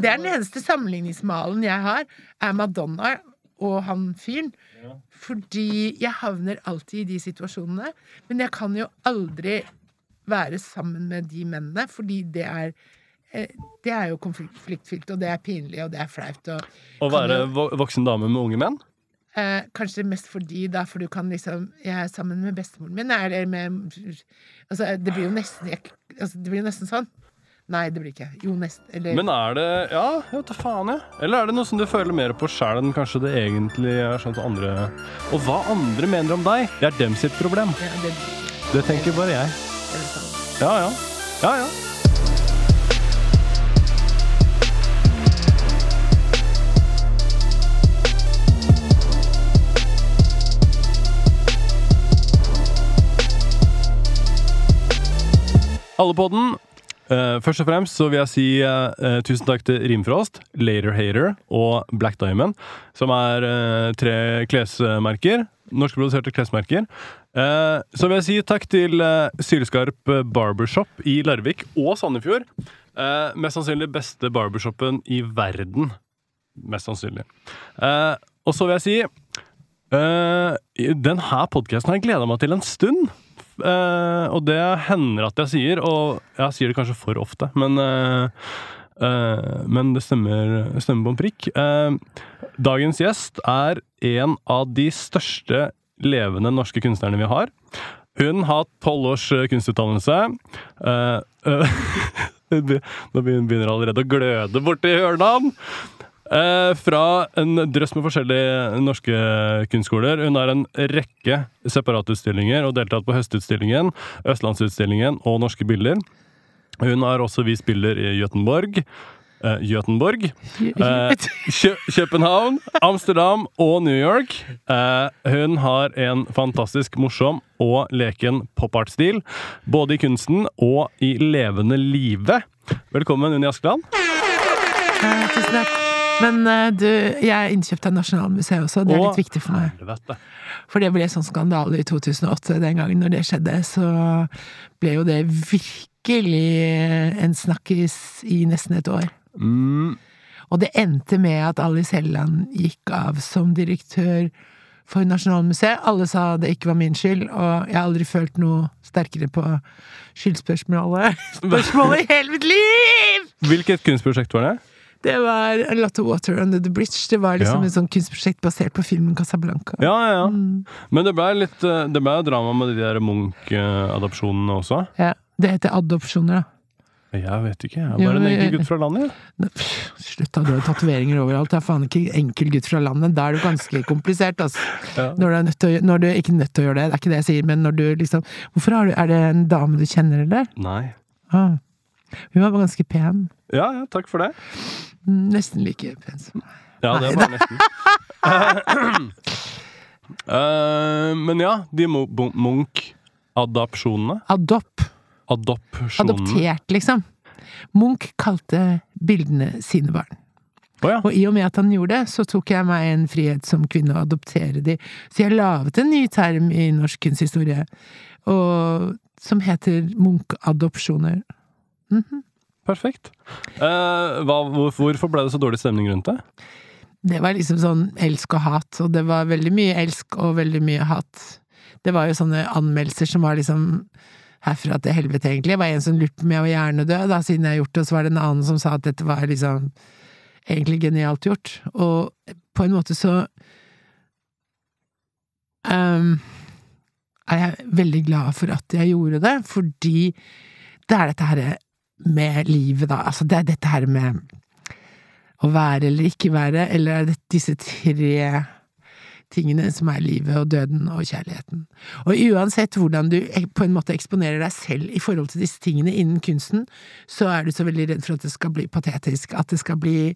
Det er den eneste sammenligningsmalen jeg har, er Madonna og han fyren. Fordi jeg havner alltid i de situasjonene. Men jeg kan jo aldri være sammen med de mennene, fordi det er eh, det er jo konfliktfylt, og det er pinlig, og det er flaut. Å være jo- voksen dame med unge menn? Eh, kanskje mest fordi, da, for du kan liksom Jeg er sammen med bestemoren min, eller med Altså, det blir jo nesten jeg, altså, Det blir nesten sånn. Nei, det blir ikke. Jo, nesten. Eller Men er det Ja, jeg vet da faen, jeg. Eller er det noe som du føler mer på sjæl enn kanskje det egentlig er sånn at andre Og hva andre mener om deg, det er dem sitt problem. ja, det, Det tenker bare jeg. Ja, ja. Ja, ja. Alle på Allepodden. Uh, først og fremst så vil jeg si eh, tusen takk til Rimfrost, Later Hater og Black Diamond, som er uh, tre klesmerker. Norskproduserte klesmerker. Så vil jeg si takk til uh, Sylskarp Barbershop i Larvik og Sandefjord. Mest sannsynlig beste barbershopen i verden. Mest sannsynlig. Og så vil jeg si uh, Den podkasten har jeg gleda meg til en stund. Eh, og det hender at jeg sier, og jeg sier det kanskje for ofte, men uh, uh, Men det stemmer, stemmer på en prikk. Dagens gjest er en av de største levende norske kunstnerne vi har. Hun har tolv års kunstutdannelse. Uh, Nå begynner allerede å gløde borti hjørnene. Eh, fra en drøss med forskjellige norske kunstskoler. Hun har en rekke separatutstillinger og deltatt på Høstutstillingen, Østlandsutstillingen og Norske bilder. Hun har også vist bilder i Göteborg. Uh, Göteborg. uh, Kø København, Amsterdam og New York. Uh, hun har en fantastisk morsom og leken pop-art-stil, både i kunsten og i levende live. Velkommen, Unni Askeland. Eh, tusen takk. Men uh, du, jeg er innkjøpt av Nasjonalmuseet også, det er litt viktig for meg. For det ble sånn skandale i 2008 den gangen når det skjedde, så ble jo det virkelig en snakkis i nesten et år. Mm, Og det endte med at Alice Helland gikk av som direktør for Nasjonalmuseet. Alle sa det ikke var min skyld, og jeg har aldri følt noe sterkere på skyldspørsmålet Spørsmålet i hele mitt liv! hvilket kunstprosjekt var det? Det var A Lot of Water Under the Bridge. Det var liksom Ja. et sånt kunstprosjekt basert på filmen Casablanca. Ja, ja, ja. Mm. Men det ble litt eh, Det ble jo drama med de der Munch-adopsjonene også. Ja, det heter adopsjoner, da. Jeg vet ikke. Jeg er Jo, bare en enkel gutt fra landet. Ne- pff, Slutt, da. Du har tatoveringer overalt. Jeg er faen ikke enkel gutt fra landet. Da er du ganske komplisert, altså. Ja. Når du er nødt til å, når du er ikke nødt til å gjøre det, det er ikke det jeg sier, men når du liksom Hvorfor har du Er det en dame du kjenner, eller? Nei. Ah. Hun var ganske pen. Ja, ja, takk for det. Mm, Nesten like pen som meg. Ja, det var nesten. Uh, men ja, de Munch-adopsjonene. Adop. Adopsjonene. Adoptert, liksom. Munch kalte bildene sine barn. Oh, ja. Og i og med at han gjorde det, så tok jeg meg en frihet som kvinne å adoptere de. Så jeg laget en ny term i norsk kunsthistorie, og, som heter Munch-adopsjoner. Mhm. Perfekt. Uh, hva, hvorfor ble det så dårlig stemning rundt det? Det var liksom sånn elsk og hat, og det var veldig mye elsk og veldig mye hat. Det var jo sånne anmeldelser som var liksom herfra til helvete, egentlig. Det var en som lurte på om jeg var hjernedød, da, siden jeg har gjort det, og så var det en annen som sa at dette var liksom egentlig genialt gjort. Og på en måte så um, er jeg veldig glad for at jeg gjorde det, fordi det er dette her med livet, da. Altså, det er dette her med å være eller ikke være, eller er det disse tre tingene som er livet og døden og kjærligheten. Og uansett hvordan du på en måte eksponerer deg selv i forhold til disse tingene innen kunsten, så er du så veldig redd for at det skal bli patetisk, at det skal bli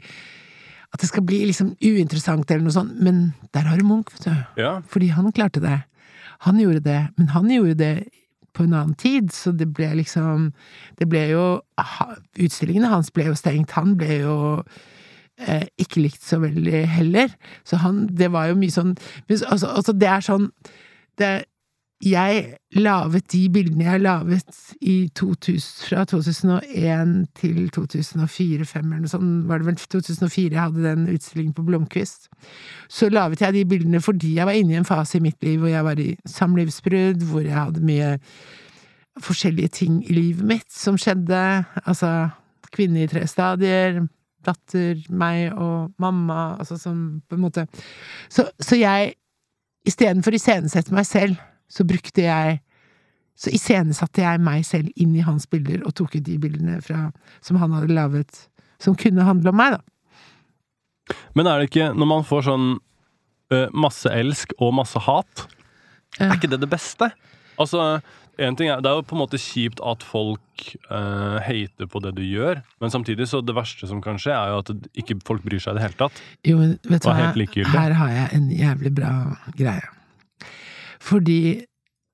at det skal bli liksom uinteressant eller noe sånt, men der har du Munch, vet du. Ja. Fordi han klarte det. Han gjorde det, men han gjorde det på en annen tid, så det ble liksom Det ble jo Utstillingene hans ble jo stengt, han ble jo eh, ikke likt så veldig heller. Så han Det var jo mye sånn altså, altså, det er sånn det, jeg laget de bildene jeg laget i 2000, fra 2001 til 2004-2005 eller noe sånt, var det vel 2004 jeg hadde den utstillingen på Blomkvist. Så laget jeg de bildene fordi jeg var inne i en fase i mitt liv hvor jeg var i samlivsbrudd, hvor jeg hadde mye forskjellige ting i livet mitt som skjedde, altså kvinne i tre stadier, datter, meg og mamma, altså som på en måte. Så, så jeg, istedenfor iscenesette meg selv, så brukte jeg Så iscenesatte jeg meg selv inn i hans bilder og tok ut de bildene fra, som han hadde laget, som kunne handle om meg, da. Men er det ikke, når man får sånn masse elsk og masse hat, er ikke det det beste? Altså, en ting er, Det er jo på en måte kjipt at folk uh, hater på det du gjør, men samtidig så det verste som kan skje, er jo at ikke folk bryr seg i det hele tatt. Jo, men vet du hva, her har jeg en jævlig bra greie. Fordi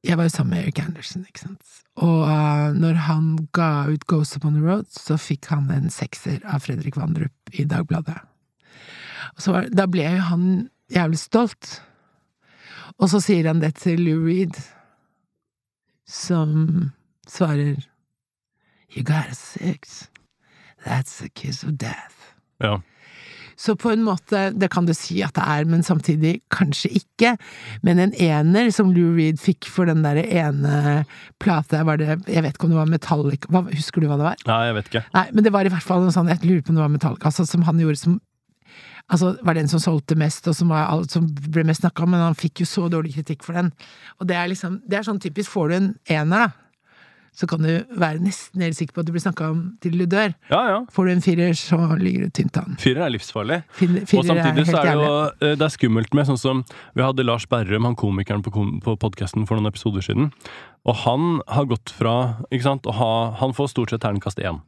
jeg var jo sammen med Eric Anderson, ikke sant. Og uh, når han ga ut Ghost Upon the Road, så fikk han en sekser av Fredrik Vandrup i Dagbladet. Var, da ble jo han jævlig stolt. Og så sier han det til Lou Reed, som svarer You got a six. That's a kiss of death. Ja. Så på en måte, det kan du si at det er, men samtidig kanskje ikke. Men en ener som Lou Reed fikk for den der ene plata, var det Jeg vet ikke om det var Metallica hva, Husker du hva det var? Nei, jeg vet ikke. Nei, men det var i hvert fall noe sånn, jeg lurer på om det var Metallica, altså som han gjorde som Altså, var den som solgte mest, og som, var, alt som ble mest snakka om, men han fikk jo så dårlig kritikk for den. Og det er liksom Det er sånn typisk, får du en ener, da, så kan du være nesten helt sikker på at du blir snakka om til du dør. Ja, ja. Får du en firer, så ligger du tynt an. Firer er livsfarlig. Firer, Firer og samtidig er så er det jo eh, Det er skummelt med sånn som Vi hadde Lars Berrum, han komikeren på, kom, på podkasten for noen episoder siden. Og han har gått fra ikke sant, å ha Han får stort sett terningkast én.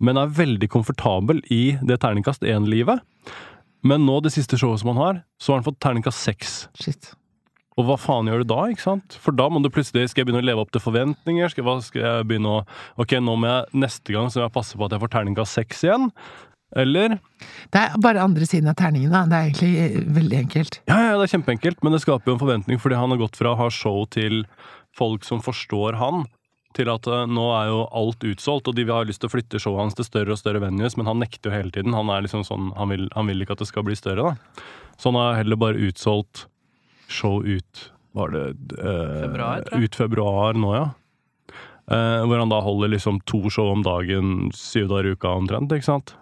Men er veldig komfortabel i det terningkast én-livet. Men nå, det siste showet som han har, så har han fått terningkast seks. Shit. Og hva faen gjør du da, ikke sant? For da må du plutselig Skal jeg begynne å leve opp til forventninger? Skal, skal jeg begynne å Ok, nå må jeg neste gang så må jeg passe på at jeg får terningkast seks igjen. Eller Det er bare andre siden av terningen, da. Det er egentlig eh, veldig enkelt. Ja, ja, det er kjempeenkelt, men det skaper jo en forventning fordi han har gått fra å ha show til folk som forstår han, til at eh, nå er jo alt utsolgt, og de har lyst til å flytte showet hans til større og større venues, men han nekter jo hele tiden. Han er liksom sånn, han vil, han vil ikke at det skal bli større, da. Så han har heller bare utsolgt show ut Var det eh, Februar, tror jeg. Ut februar nå, ja. Eh, hvor han da holder liksom to show om dagen syv dager i uka omtrent, ikke sant.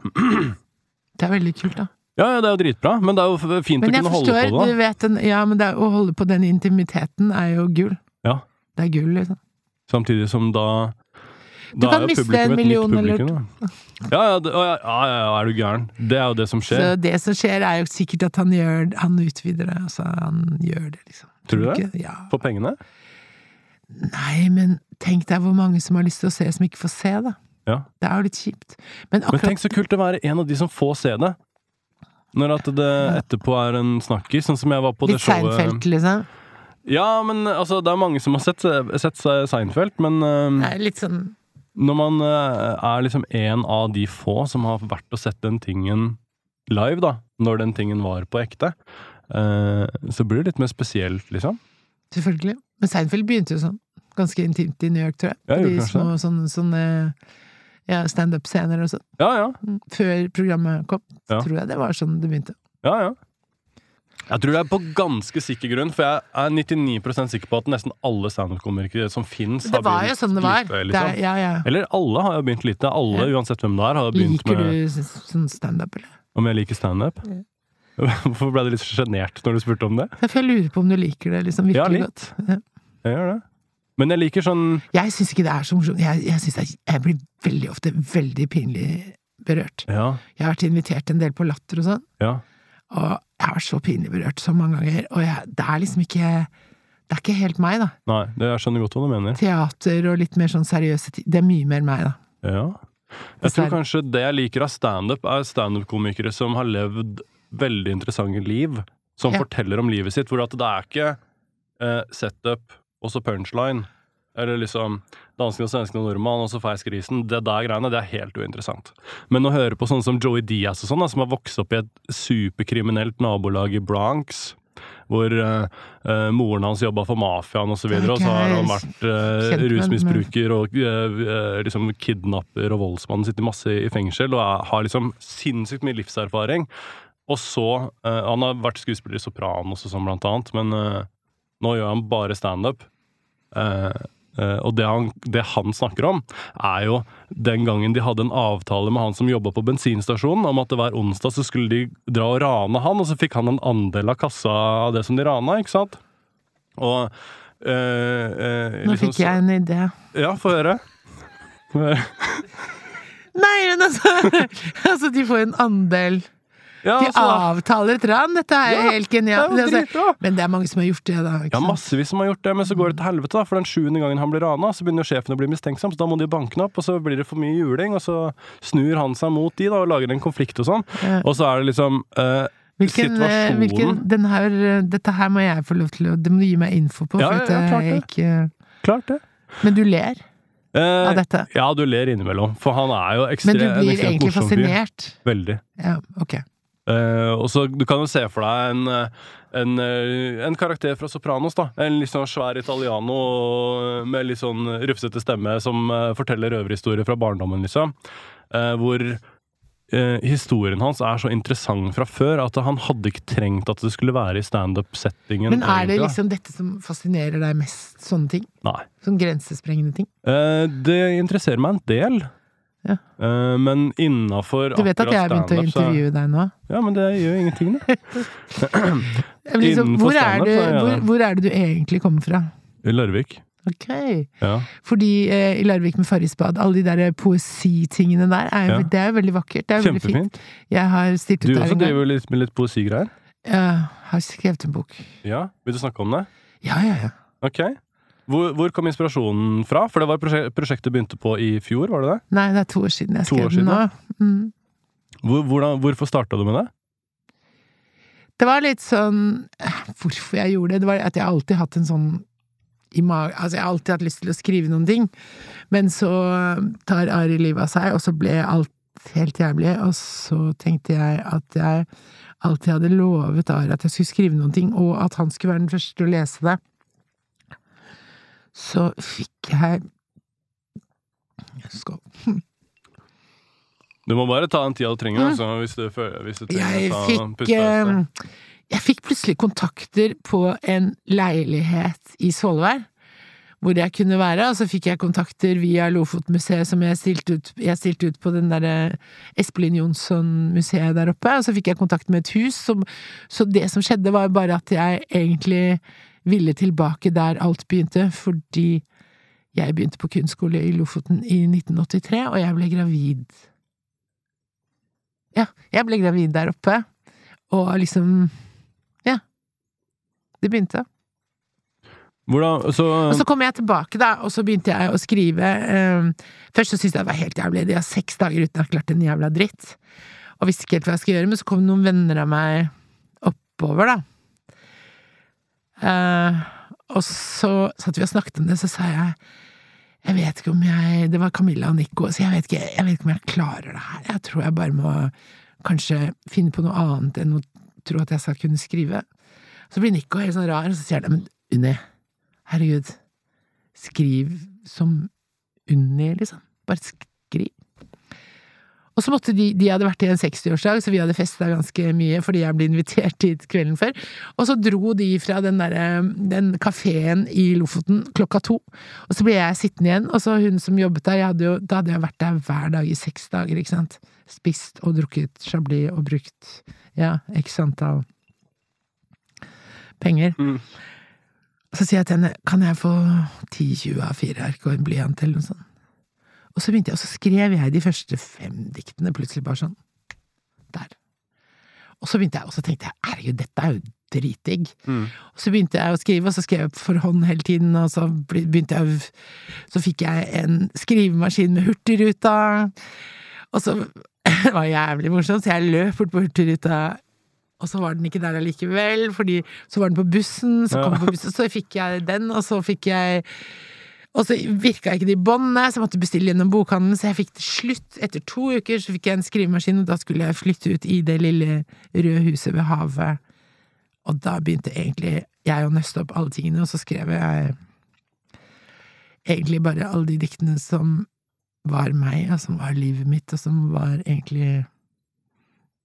Det er veldig kult, da. Ja, ja, det er jo dritbra, men det er jo fint Men å kunne kunne holde på det. du vet Ja, men det er, å holde på den intimiteten er jo gull. Ja. Det er gull, liksom. Samtidig som da Du da kan miste en million eller-. Ja, ja, det, ja, ja, er du gæren? Det er jo det som skjer. Så det som skjer, er jo sikkert at han gjør Han utvider det. Altså, han gjør det, liksom. Tror du det? Ja. For pengene? Nei, men tenk deg hvor mange som har lyst til å se, som ikke får se, det. Ja. Det er jo litt kjipt. Men Men tenk så kult å være en av de som får se det. Når at det etterpå er en snakkis, sånn som jeg var på det showet. litt Seinfeld, liksom. Ja, men altså, det er mange som har sett, sett Seinfeld, men uh, er litt sånn når man eh, er liksom en av de få som har vært og sett den tingen live, da, når den tingen var på ekte, eh, så blir det litt mer spesielt, liksom. Selvfølgelig. Men Seinfeld begynte jo sånn. Ganske intimt i New York, tror jeg. Ja, de små sånne, sånne ja, standup-scener og sånn. Ja, ja. Mm, Før programmet kom. Ja. Tror jeg det var sånn det begynte. Ja, ja. Jeg tror det er på ganske sikker grunn, for jeg er 99% sikker på at nesten alle standup-komikere som fins, Det var jo sånn det var. lite, Det liksom. er, ja, ja. Eller alle har jo begynt lite. Alle, uansett hvem det er, har begynt Liker med du s- sånn standup, eller? om jeg liker standup. Hvorfor ble du litt sjenert når du spurte om det? For jeg lurer på om du liker det liksom Ja, virkelig litt. godt. Ja. Jeg gjør det. Men jeg liker sånn Jeg syns ikke det er så morsomt. Jeg, jeg, synes det er, jeg blir veldig ofte veldig pinlig berørt. Ja, Jeg har vært invitert en del på Latter og sånn, ja. og jeg har vært så pinlig berørt så mange ganger. Og jeg, det er liksom ikke Det er ikke helt meg, da. Nei, det, jeg skjønner godt hva du mener. Teater og litt mer sånn seriøse ting. Det er mye mer meg, da. Ja. Jeg tror kanskje det jeg liker av standup, er standup-komikere som har levd veldig interessante liv. Som Ja. forteller om livet sitt, hvor at det er ikke eh, setup og så punchline. Eller liksom dansken og svensken og nordmann, og så fersk grisen. Det der greiene, det er helt uinteressant. Men å høre på sånne som Joey Diaz og sånn, som har vokst opp i et superkriminelt nabolag i Bronx, hvor uh, uh, moren hans jobba for mafiaen osv., og, så videre, og så har han vært uh, rusmisbruker og liksom kidnapper og voldsmann, sitter masse i fengsel og er, har liksom sinnssykt mye livserfaring. Og så Han har vært skuespiller i Sopranos og sånn, blant annet, men nå gjør han bare standup. Uh, og det han, det han snakker om, er jo den gangen de hadde en avtale med han som jobba på bensinstasjonen, om at hver onsdag så skulle de dra og rane han, og så fikk han en andel av kassa av det som de rana, ikke sant? Og eh, eh, Nå liksom fikk jeg en idé. Ja. Få høre. Nei, men altså Altså, de får en andel. Ja, De altså, avtaler et ran. Dette er Ja, helt genialt. det er Altså, men det er mange som har gjort det, da. Ja, massevis som har gjort det, men så går det til helvete, da. For den sjuende gangen han blir rana, så begynner sjefen å bli mistenksom, så da må de banke han opp, og så blir det for mye juling, og så snur han seg mot de, da, og lager en konflikt og sånn. Og så er det liksom uh, Hvilken, eh, hvilken den her, eh, Dette her må jeg få lov til å Det må du gi meg info på, Ja, for ja, ja, klart det. ikke Klart det. Men du ler Eh, av dette. ja, du ler innimellom, for han er jo ekstremt Men du blir egentlig fascinert. Veldig. Ja, ok. Eh, og så Du kan jo se for deg en, eh, en, eh, en karakter fra Sopranos. da En litt sånn svær italiano med litt sånn rufsete stemme som uh, forteller røverhistorier fra barndommen, liksom. Uh, hvor historien hans er så interessant fra før at han hadde ikke trengt at det skulle være i standup-settingen. Men er det egentlig, liksom dette som fascinerer deg mest? Sånne ting? Nei. Sånn grensesprengende ting? Det interesserer meg en del. Ja. Uh, men innafor Du vet at jeg har begynt å intervjue deg nå? Ja, men det gjør ingenting, det. Liksom, hvor, er standup, du, hvor, hvor er det du egentlig kommer fra? I Larvik. Ok. Ja. Fordi eh, i Larvik med Farrisbad, alle de der poesitingene der, er Ja. det er jo veldig vakkert. Det er Kjempefint. veldig fint. Jeg har stilt Du ut der også en gang. driver jo litt med litt poesigreier? Jeg har skrevet en bok. Ja. Vil du snakke om det? Ja, ja, ja. Ok. Hvor, hvor kom inspirasjonen fra? For det var prosjek prosjektet begynte på i fjor, var det det? Nei, det er to år siden jeg skrev den nå. Mm. Hvor, hvordan, hvorfor starta du med det? Det var litt sånn Hvorfor jeg gjorde det? Det var at jeg alltid hatt en sånn i mag Altså, jeg har alltid hatt lyst til å skrive noen ting, men så tar Ari livet av seg, og så ble alt helt jævlig, og så tenkte jeg at jeg alltid hadde lovet Ari at jeg skulle skrive noen ting, og at han skulle være den første til å lese det. Så fikk jeg Skål. Du må bare ta den tida du trenger, altså, hvis du, hvis du trenger Jeg å ta fikk en eh, Jeg fikk plutselig kontakter på en leilighet i Svolvær. Hvor jeg kunne være, og så fikk jeg kontakter via Lofotmuseet, som jeg stilte ut, jeg stilte ut på den derre Espelin Jonsson-museet der oppe, og så fikk jeg kontakt med et hus, som, så det som skjedde var bare at jeg egentlig ville tilbake der alt begynte, fordi jeg begynte på kunstskole i Lofoten i 1983, og jeg ble gravid. Ja, jeg ble gravid der oppe, og liksom Ja. Det begynte. Hvordan, så, Og så kom jeg tilbake, da, og så begynte jeg å skrive. eh, først så syntes jeg det var helt jævlig. De har seks dager uten å ha klart en jævla dritt. Og visste ikke helt hva jeg skulle gjøre, men så kom noen venner av meg oppover, da. Eh, og så satt vi og snakket om det, så sa jeg jeg vet ikke om jeg Det var Camilla og Nico, så jeg vet ikke, jeg vet ikke om jeg klarer det her. Jeg tror jeg bare må kanskje finne på noe annet enn å tro at jeg skal kunne skrive. Så blir Nico helt sånn rar, og så sier han men Unni, herregud, skriv som Unni, liksom. Bare. Og så måtte de De hadde vært i en 60-årsdag, så vi hadde festa ganske mye fordi jeg ble invitert dit kvelden før. Og så dro de fra den derre den kafeen i Lofoten klokka to. Og så ble jeg sittende igjen, og så hun som jobbet der, hadde jo, da hadde jeg vært der hver dag i seks dager, ikke sant. Spist og drukket chablis og brukt ja, x antall penger. Mm. Så sier jeg til henne, kan jeg få 10-20 av fire ark og en blyant eller noe sånt? Og så begynte jeg, og så skrev jeg de første fem diktene plutselig bare sånn. Der. Og så begynte jeg, og så tenkte jeg, herregud, dette er jo dritdigg. Mm. Og så begynte jeg å skrive, og så skrev jeg for hånd hele tiden, og så begynte jeg Så fikk jeg en skrivemaskin med Hurtigruta, og så Det var jævlig morsomt, så jeg løp bort på Hurtigruta, og så var den ikke der allikevel, fordi så var den på bussen, så kom den på bussen, så fikk jeg den, og så fikk jeg og så virka ikke de båndene, så jeg måtte bestille gjennom bokhandelen, så jeg fikk til slutt, etter to uker, så fikk jeg en skrivemaskin, og da skulle jeg flytte ut i det lille røde huset ved havet. Og da begynte egentlig jeg å nøste opp alle tingene, og så skrev jeg egentlig bare alle de diktene som var meg, og som var livet mitt, og som var egentlig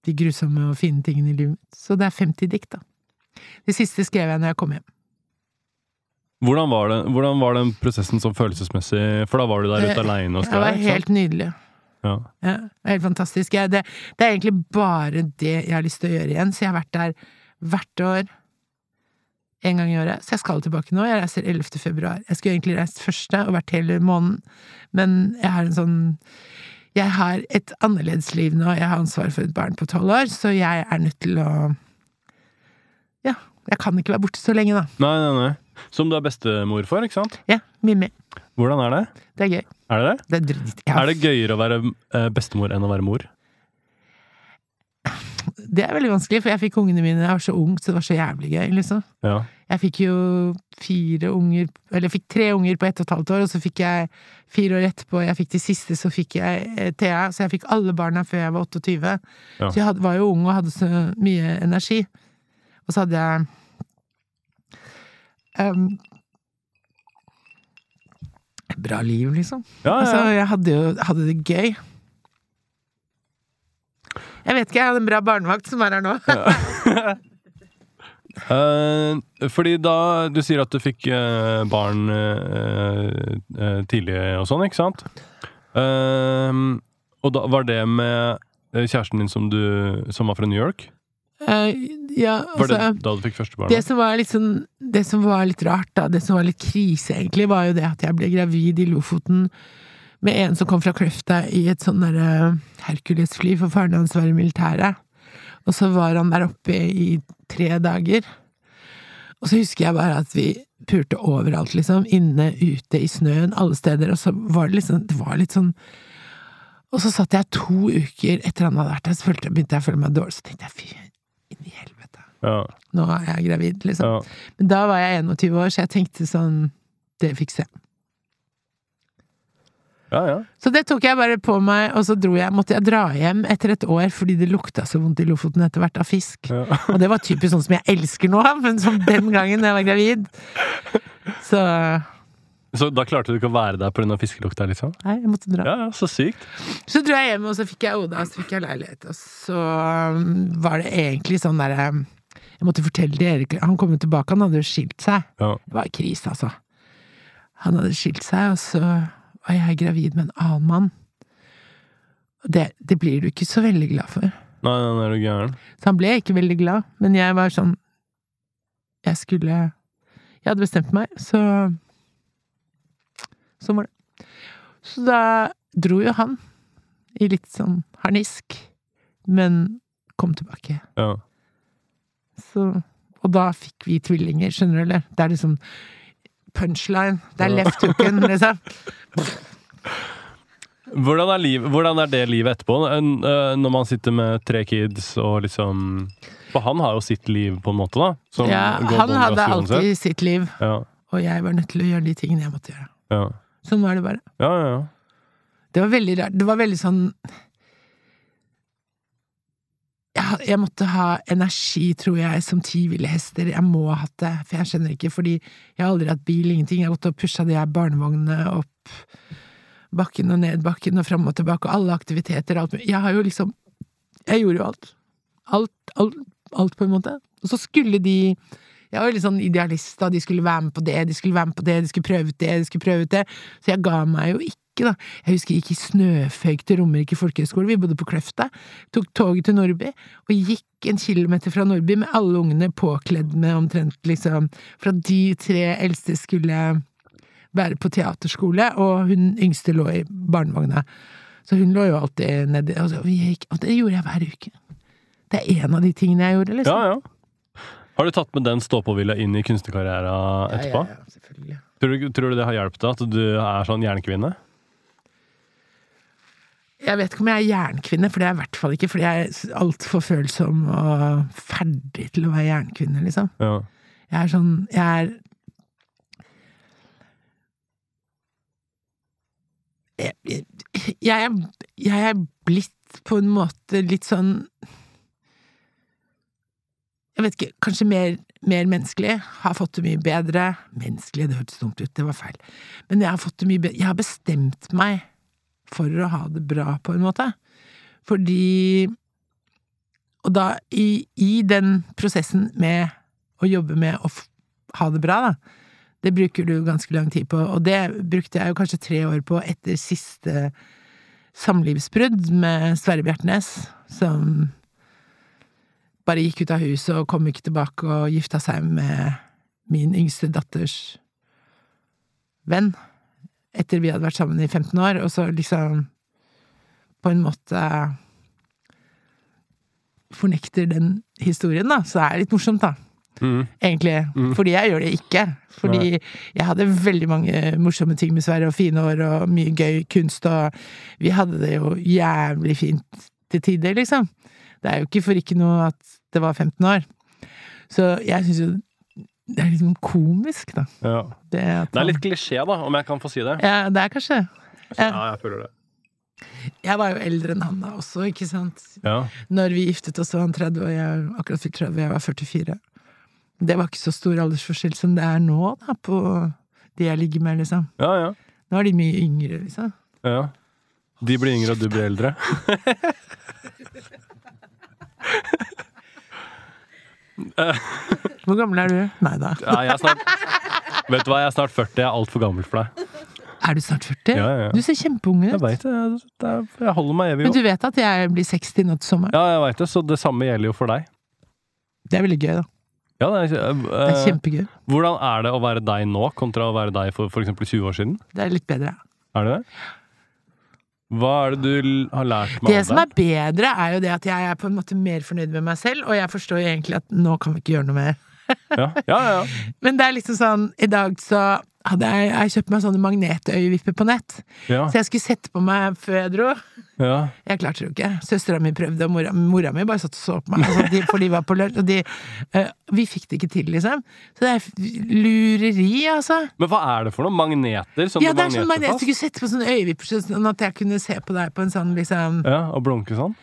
de grusomme og fine tingene i livet mitt. Så det er 50 dikt, da. Det siste skrev jeg når jeg kom hjem. Hvordan var, det, hvordan var den prosessen sånn følelsesmessig? For da var du der ute Det- aleine og Det var helt nydelig. Ja. Ja, helt fantastisk. Jeg, det, det er egentlig bare det jeg har lyst til å gjøre igjen, så jeg har vært der hvert år. En gang i året. Så jeg skal tilbake nå. Jeg reiser 11. februar. Jeg skulle egentlig reist første og vært hele måneden, men jeg har en sånn Jeg har et annerledes liv nå. Jeg har ansvar for et barn på tolv år, så jeg er nødt til å Ja, jeg kan ikke være borte så lenge, da. Nei, nei, nei. Som du er bestemor for, ikke sant? Ja, Mimmi. Hvordan er det? Det er gøy. Er det det? Det er dritt, ja, Er det gøyere å være eh, bestemor enn å være mor? det er veldig vanskelig, for jeg fikk ungene mine da jeg var så ung, så det var så jævlig gøy, liksom. Ja. Jeg fikk jo fire unger Eller jeg fikk tre unger på ett og et halvt år, og så fikk jeg fire år etterpå. Jeg fikk de siste, så fikk jeg eh, Thea. Så jeg fikk alle barna før jeg var 28. Ja. Så jeg hadde, var jo ung og hadde så mye energi. Og så hadde jeg um, Bra liv, liksom. Ja, Altså, ja. jeg hadde jo hadde det gøy. Jeg vet ikke, jeg hadde en bra barnevakt som er her nå. Eh, fordi da Du sier at du fikk uh, barn uh, tidlig og sånn, ikke sant? Og da var det med kjæresten din som, du, som var fra New York? Eh, ja, Var det altså, da du fikk første barn? det som var litt sånn Det som var litt rart, da, det som var litt krise, egentlig, var jo det at jeg ble gravid i Lofoten med en som kom fra Kløfta i et sånn derre Hercules-fly, for faren hans var i militæret. Og så var han der oppe i tre dager. Og så husker jeg bare at vi pulte overalt, liksom. Inne, ute, i snøen, alle steder. Og så var det liksom Det var litt sånn Og så satt jeg to uker etter han hadde vært der, så begynte jeg å føle meg dårlig. Så tenkte jeg fy, inn i helvete. Ja, Nå er jeg gravid, liksom. ja. Men da var jeg 21 år, så jeg tenkte sånn Det fikser jeg. ja, ja. Så det tok jeg bare på meg, og så dro jeg, måtte jeg dra hjem etter et år fordi det lukta så vondt i Lofoten etter hvert av fisk. Ja. Og det var typisk sånn som jeg elsker nå, men som den gangen jeg var gravid. Så Så da klarte du ikke å være der pga. fiskelukta, liksom? nei, jeg måtte dra. Ja, ja, så sykt. Så dro jeg hjem, og så fikk jeg Oda, og så fikk jeg leilighet, og så um, var det egentlig sånn derre Jeg måtte fortelle til Erik Han kom jo tilbake, han hadde jo skilt seg. Ja. Det var krise, altså. Han hadde skilt seg, og så var jeg gravid med en annen mann. Det, det blir du ikke så veldig glad for. Nei, nei, er du gæren? Så han ble ikke veldig glad, men jeg var sånn Jeg skulle Jeg hadde bestemt meg, så Sånn var det. Så da dro jo han, i litt sånn harnisk, men kom tilbake. Ja. Så Og da fikk vi tvillinger, skjønner du, eller? Det er liksom punchline. Det er left hooken, liksom. Hvordan er, liv, hvordan er det livet etterpå, eh, når man sitter med tre kids og liksom For han har jo sitt liv, på en måte, da. som Ja, han hadde alltid sitt liv, Ja, og jeg var nødt til å gjøre de tingene jeg måtte gjøre. ja. Sånn var det bare. ja, ja, ja. Det var veldig rart. Det var veldig sånn jeg, jeg måtte ha energi, tror jeg, som ti ville hester. Jeg må ha hatt det, for jeg skjønner ikke, fordi jeg har aldri hatt bil, ingenting. Jeg har gått og pusha de her barnevognene opp bakken og ned bakken og fram og tilbake, og alle aktiviteter, alt mulig. Jeg har jo liksom Jeg gjorde jo alt. Alt, alt, alt, på en måte. Og så skulle de jeg var litt sånn idealist, da. De skulle være med på det, de skulle være med på det, de skulle prøve ut det, de skulle prøve ut det. Så jeg ga meg jo ikke, da. Jeg husker jeg gikk i snøføyk til Romerike folkehøgskole, vi bodde på Kløfta. Tok toget til Nordby, og gikk en kilometer fra Nordby med alle ungene påkledd med omtrent liksom For at de tre eldste skulle være på teaterskole, og hun yngste lå i barnevogna. Så hun lå jo alltid nedi og, så- og, vi gikk, og det gjorde jeg hver uke. Det er en av de tingene jeg gjorde, liksom. ja, ja. Har du tatt med den stå-på-vilja inn i kunstnerkarrieren etterpå? Ja, ja, ja, selvfølgelig. Tror, du, tror du det har hjulpet deg, at du er sånn jernkvinne? Jeg vet ikke om jeg er jernkvinne, for det er jeg i hvert fall ikke, fordi jeg er altfor følsom og ferdig til å være jernkvinne, liksom. Ja. Jeg er sånn Jeg er jeg, jeg, jeg, er, blitt på en måte litt sånn Jeg vet ikke, kanskje mer, mer menneskelig. Har fått det mye bedre. Menneskelig, det hørtes dumt ut, det var feil. Men jeg har fått det mye bedre. Jeg har bestemt meg for å ha det bra, på en måte. Fordi Og da, i, i den prosessen med å jobbe med å ha det bra, da, det bruker du ganske lang tid på, og det brukte jeg jo kanskje tre år på etter siste samlivsbrudd med Sverre Bjertnæs, som bare gikk ut av huset og kom ikke tilbake og gifta seg med min yngste datters venn, etter vi hadde vært sammen i 15 år, og så liksom på en måte fornekter den historien, da, så det er litt morsomt, da. Mm. Egentlig. Fordi jeg gjør det ikke. Fordi jeg hadde veldig mange morsomme ting med Sverre, og fine år, og mye gøy kunst, og vi hadde det jo jævlig fint til tider, liksom. Det er jo ikke for ikke noe at det var 15 år. Så jeg syns jo det er liksom komisk, da. Ja. Det, at Det er litt klisjé, da, om jeg kan få si det. Ja, det er kanskje ja. Ja, jeg føler det. Jeg var jo eldre enn han da også, ikke sant? Ja. Når vi giftet oss, var han 30, og jeg akkurat fikk 30, og jeg var 44. Det var ikke så stor aldersforskjell som det er nå, da, på de jeg ligger med, liksom. ja, ja. Nå er de mye yngre, liksom. ja. De blir yngre, og du blir eldre. Hvor gammel er du? Nei da. Ja, jeg er snart Vet du hva, jeg er snart 40. Jeg er altfor gammel for deg. Er du snart 40? Ja, ja. Du ser kjempeung Jeg ut. det. Jeg, det er, jeg holder meg evig Men du vet at jeg blir 60 nå til sommeren? Ja, jeg veit det, så det samme gjelder jo for deg. Det er veldig gøy, da. Ja, det er, Det er kjempegøy. hvordan er det å være deg nå, kontra å være deg for f.eks. 20 år siden? Det er litt bedre. Er det det? Hva er det du har lært meg Det om som er bedre, er jo det at jeg er på en måte mer fornøyd med meg selv, og jeg forstår jo egentlig at nå kan vi ikke gjøre noe mer. Ja, ja, ja. Men det er liksom sånn, i dag så hadde jeg, jeg kjøpt meg sånne magnetøyevipper på nett, ja, så jeg skulle sette på meg før jeg dro. ja. Jeg klarte det jo ikke. Søstera mi prøvde, og mora, mora mi bare satt og så på meg, altså, de, for de var på lunsj, og de uh, Vi fikk det ikke til, liksom. Så det er lureri, altså. Men hva er det for noe? Magneter? Sånn Ja, det er sånn magneter magnet, du kunne sette på sånne øyevipper sånn at jeg kunne se på deg på en sånn liksom Ja, og blunke sånn?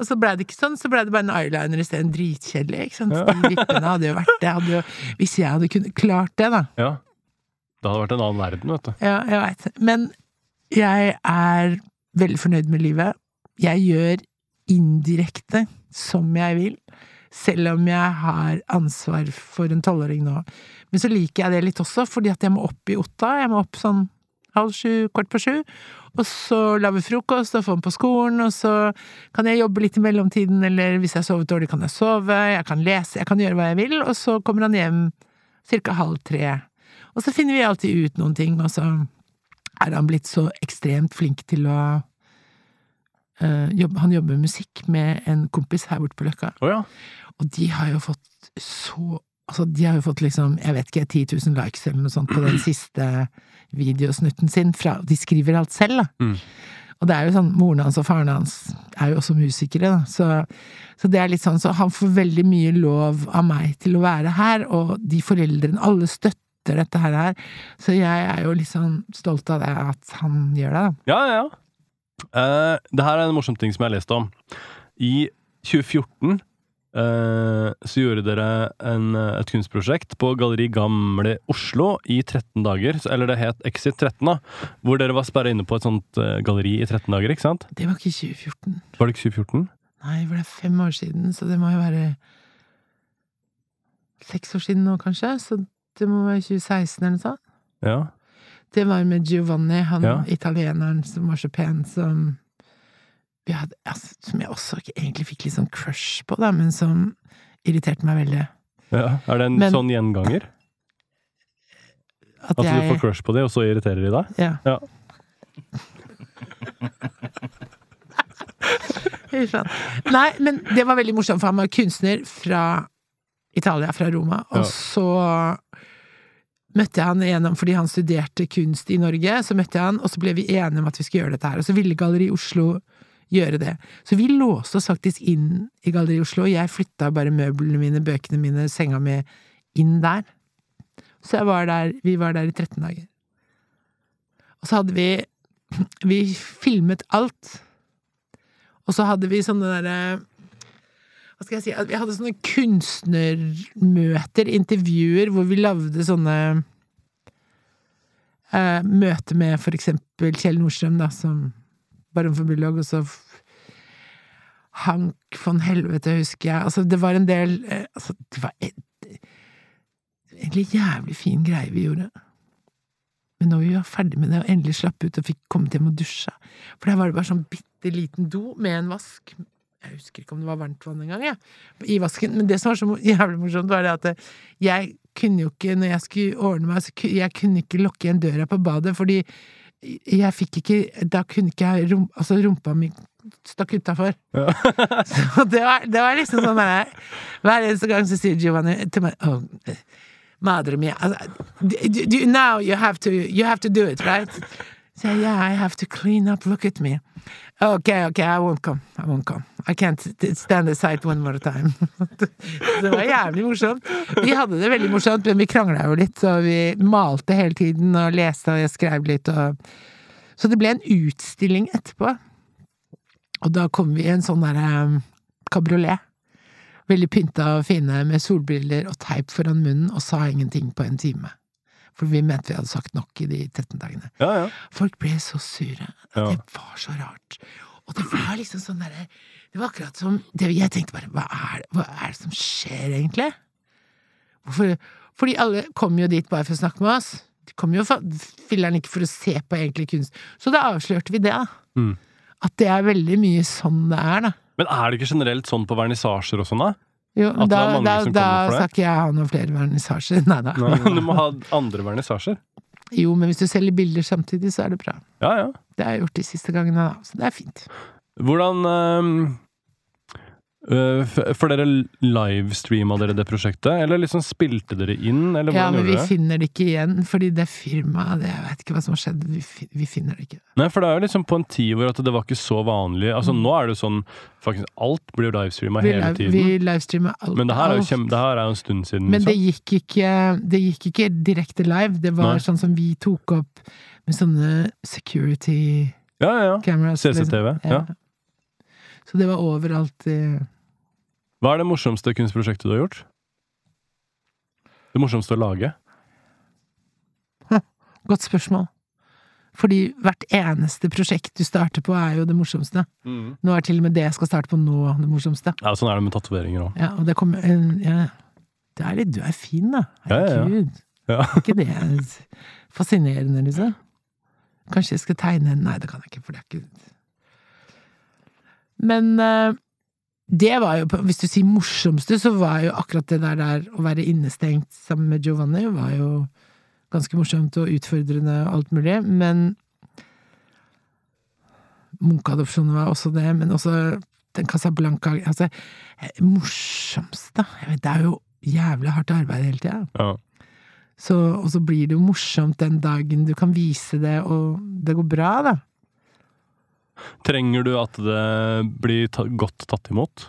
Og så ble det ikke sånn, så ble det bare en eyeliner isteden. Dritkjedelig, ikke sant. De vippene hadde jo vært det. Jo, hvis jeg hadde klart det, da. Ja. Det hadde vært en annen verden, vet du. Ja, jeg veit. Men jeg er veldig fornøyd med livet. Jeg gjør indirekte som jeg vil, selv om jeg har ansvar for en tolvåring nå. Men så liker jeg det litt også, fordi at jeg må opp i Otta. Jeg må opp sånn halv sju, kvart på sju. Og så lage frokost og får den på skolen, og så kan jeg jobbe litt i mellomtiden, eller hvis jeg har sovet dårlig, kan jeg sove, jeg kan lese, jeg kan gjøre hva jeg vil, og så kommer han hjem cirka halv tre. Og så finner vi alltid ut noen ting, og så er han blitt så ekstremt flink til å uh, jobbe, Han jobber med musikk med en kompis her borte på Løkka, oh, ja. og de har jo fått så Altså, de har jo fått liksom, jeg vet ikke, 10 000 likes eller noe sånt på den siste videosnutten sin. Fra, de skriver alt selv, da. Mm. Og det er jo sånn, moren hans og faren hans er jo også musikere, da. Så, så det er litt sånn, så han får veldig mye lov av meg til å være her, og de foreldrene, alle støtter dette her. Så jeg er jo litt sånn stolt av det, at han gjør det, da. Ja, ja, ja. Uh, det her er en morsom ting som jeg har lest om. I 2014 uh, så gjorde dere en, eh, et kunstprosjekt på Galleri Gamle Oslo i 13 dager. Eller det het Exit 13, da. Hvor dere var sperra inne på et sånt uh, galleri i 13 dager, ikke sant? Det var ikke 2014. Var det ikke 2014? Nei, det er fem år siden, så det må jo være seks år siden nå, kanskje. Så det må være 2016 eller noe sånt. Ja. Det var med Giovanni, han Ja. italieneren som var så pen, som vi hadde, altså, Som jeg også egentlig fikk litt sånn crush på, da, men som irriterte meg veldig. ja. Er det en Men- sånn gjenganger? At At du får crush på det, og så irriterer de deg? Ja. Ja. Nei, men det var veldig morsomt, for han var kunstner fra Italia, fra Roma. Og Ja. så møtte jeg han igjennom fordi han studerte kunst i Norge. Så møtte jeg han, og så ble vi enige om at vi skulle gjøre dette her. Og så ville Galleri Oslo gjøre det. Så vi låste oss faktisk inn i Galleri Oslo. Jeg flytta bare møblene mine, bøkene mine, senga mi inn der. Så var der, vi var der i 13 dager. Og så hadde vi Vi filmet alt. Og så hadde vi sånne derre Hva skal jeg si? Vi hadde sånne kunstnermøter, intervjuer, hvor vi lagde sånne eh, Møte med for eksempel Kjell Nordstrøm, da, som Baron for Bulldog, og så Hank von Helvete, husker jeg. Altså, det var en del eh, Altså, det var et, egentlig jævlig fin greie vi gjorde. Men når vi var ferdig med det og endelig slapp ut og fikk kommet hjem og dusja For der var det bare sånn bitte liten do med en vask. Jeg husker ikke om det var varmt vann engang, jeg. I vasken. Men det som var så jævlig morsomt, var det at eh, jeg kunne jo ikke, når jeg skulle ordne meg, så kunne jeg kunne ikke lukke igjen døra på badet, fordi jeg fikk ikke Da kunne ikke jeg rum, Altså, rumpa mi stakk utafor. så det var, det var liksom sånn derre Hver eneste gang så sier Giovanni til meg oh, Madre mia altså, do, do, Now you have to You have to do it, right? So yeah, I have to clean up. Look at me. Okay, okay, I won't come. I won't come. I can't stand the sight one more time. det var jævlig morsomt. Vi hadde det veldig morsomt, men vi krangla jo litt, så vi malte hele tiden og leste, og jeg skrev litt, og Så det ble en utstilling etterpå. Og da kom vi i en sånn derre um, kabriolet. Veldig pynta og fine, med solbriller og teip foran munnen, og sa ingenting på en time. For vi mente vi hadde sagt nok i de 13 dagene. Ja, ja. Folk ble så sure. Ja. Det var så rart. Og det var liksom sånn derre Det var akkurat som det, Jeg tenkte bare hva er, hva er det som skjer, egentlig? Hvorfor Fordi alle kom jo dit bare for å snakke med oss. De kom jo filler'n ikke for å se på egentlig kunst. Så da avslørte vi det, da. Mm. At det er veldig mye sånn det er, da. Men er det ikke generelt sånn på vernissasjer og sånn, da? Jo, At det da, er mange da, som da kommer for det? skal ikke jeg ha noen flere vernissasjer. Nei da. Nei, du må ha andre vernissasjer. Jo, men hvis du selger bilder samtidig, så er det bra. Ja, ja. Det har jeg gjort de siste gangene, da. Så det er fint. Hvordan f- For dere livestreama dere det prosjektet, eller liksom spilte dere inn, eller Ja, men vi det? finner det ikke igjen, fordi det firmaet det, Jeg vet ikke hva som har skjedd, vi, vi finner det ikke. Nei, for det er jo liksom på en tid hvor at det var ikke så vanlig. Altså Mm. Nå er det jo sånn faktisk Alt blir livestreama hele tiden. vi livestreamer alt. Men det her er jo kjem, det her er jo en stund siden. Men det liksom. gikk ikke Det gikk ikke direkte live. Det var Nei. sånn som vi tok opp med sånne security Ja, ja, ja. cameras. liksom. CCTV. Ja. Så det var overalt i Hva er det morsomste kunstprosjektet du har gjort? Det morsomste å lage? Godt spørsmål. Fordi hvert eneste prosjekt du starter på, er jo det morsomste. Nå er til og med det jeg skal starte på nå, det morsomste. Ja, Sånn er det med tatoveringer òg. Ja, og det kommer en- ja. Det er litt Du er fin, da. Ja, ja, ja. Herregud. Ja. Er ikke det fascinerende, liksom? Kanskje jeg skal tegne en Nei, det kan jeg ikke, for det er ikke Men eh, det var jo Hvis du sier morsomste, så var jo akkurat det der, der å være innestengt sammen med Giovanni, var jo ganske morsomt og utfordrende og alt mulig, men Munch-adopsjonen var også det, men også den Casablanca Altså, morsomste morsomst, da? Jeg vet, det er jo jævlig hardt arbeid hele tida. Ja. Så, og så blir det jo morsomt den dagen du kan vise det, og det går bra, da. Trenger du at det blir ta godt tatt imot?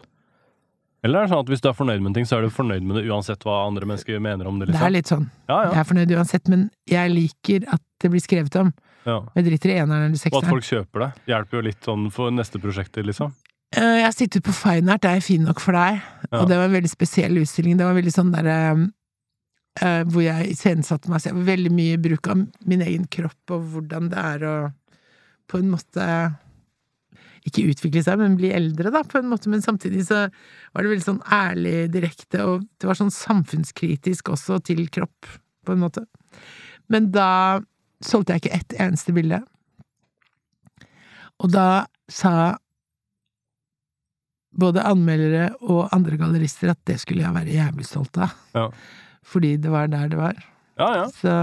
Eller er det sånn at hvis du er fornøyd med en ting, så er du fornøyd med det uansett hva andre mennesker mener om det? Det liksom? er litt sånn. Ja, Jeg er fornøyd uansett, men jeg liker at det blir skrevet om. ja. Jeg driter i eneren eller Og at folk kjøper det. Hjelper jo litt sånn for neste prosjekter, liksom. Eh, Jeg har sittet på Fine Art, er fin nok for deg? Ja. Og det var en veldig spesiell utstilling. Det var veldig sånn derre eh, Hvor jeg iscenesatte meg selv. Veldig mye bruk av min egen kropp og hvordan det er å på en måte ikke utvikle seg, men bli eldre, da, på en måte. Men samtidig så var det veldig sånn ærlig, direkte, og det var sånn samfunnskritisk også til kropp, på en måte. Men da solgte jeg ikke ett eneste bilde. Og da sa både anmeldere og andre gallerister at det skulle jeg være jævlig stolt av. Ja. Fordi det var der det var. Ja, ja. Så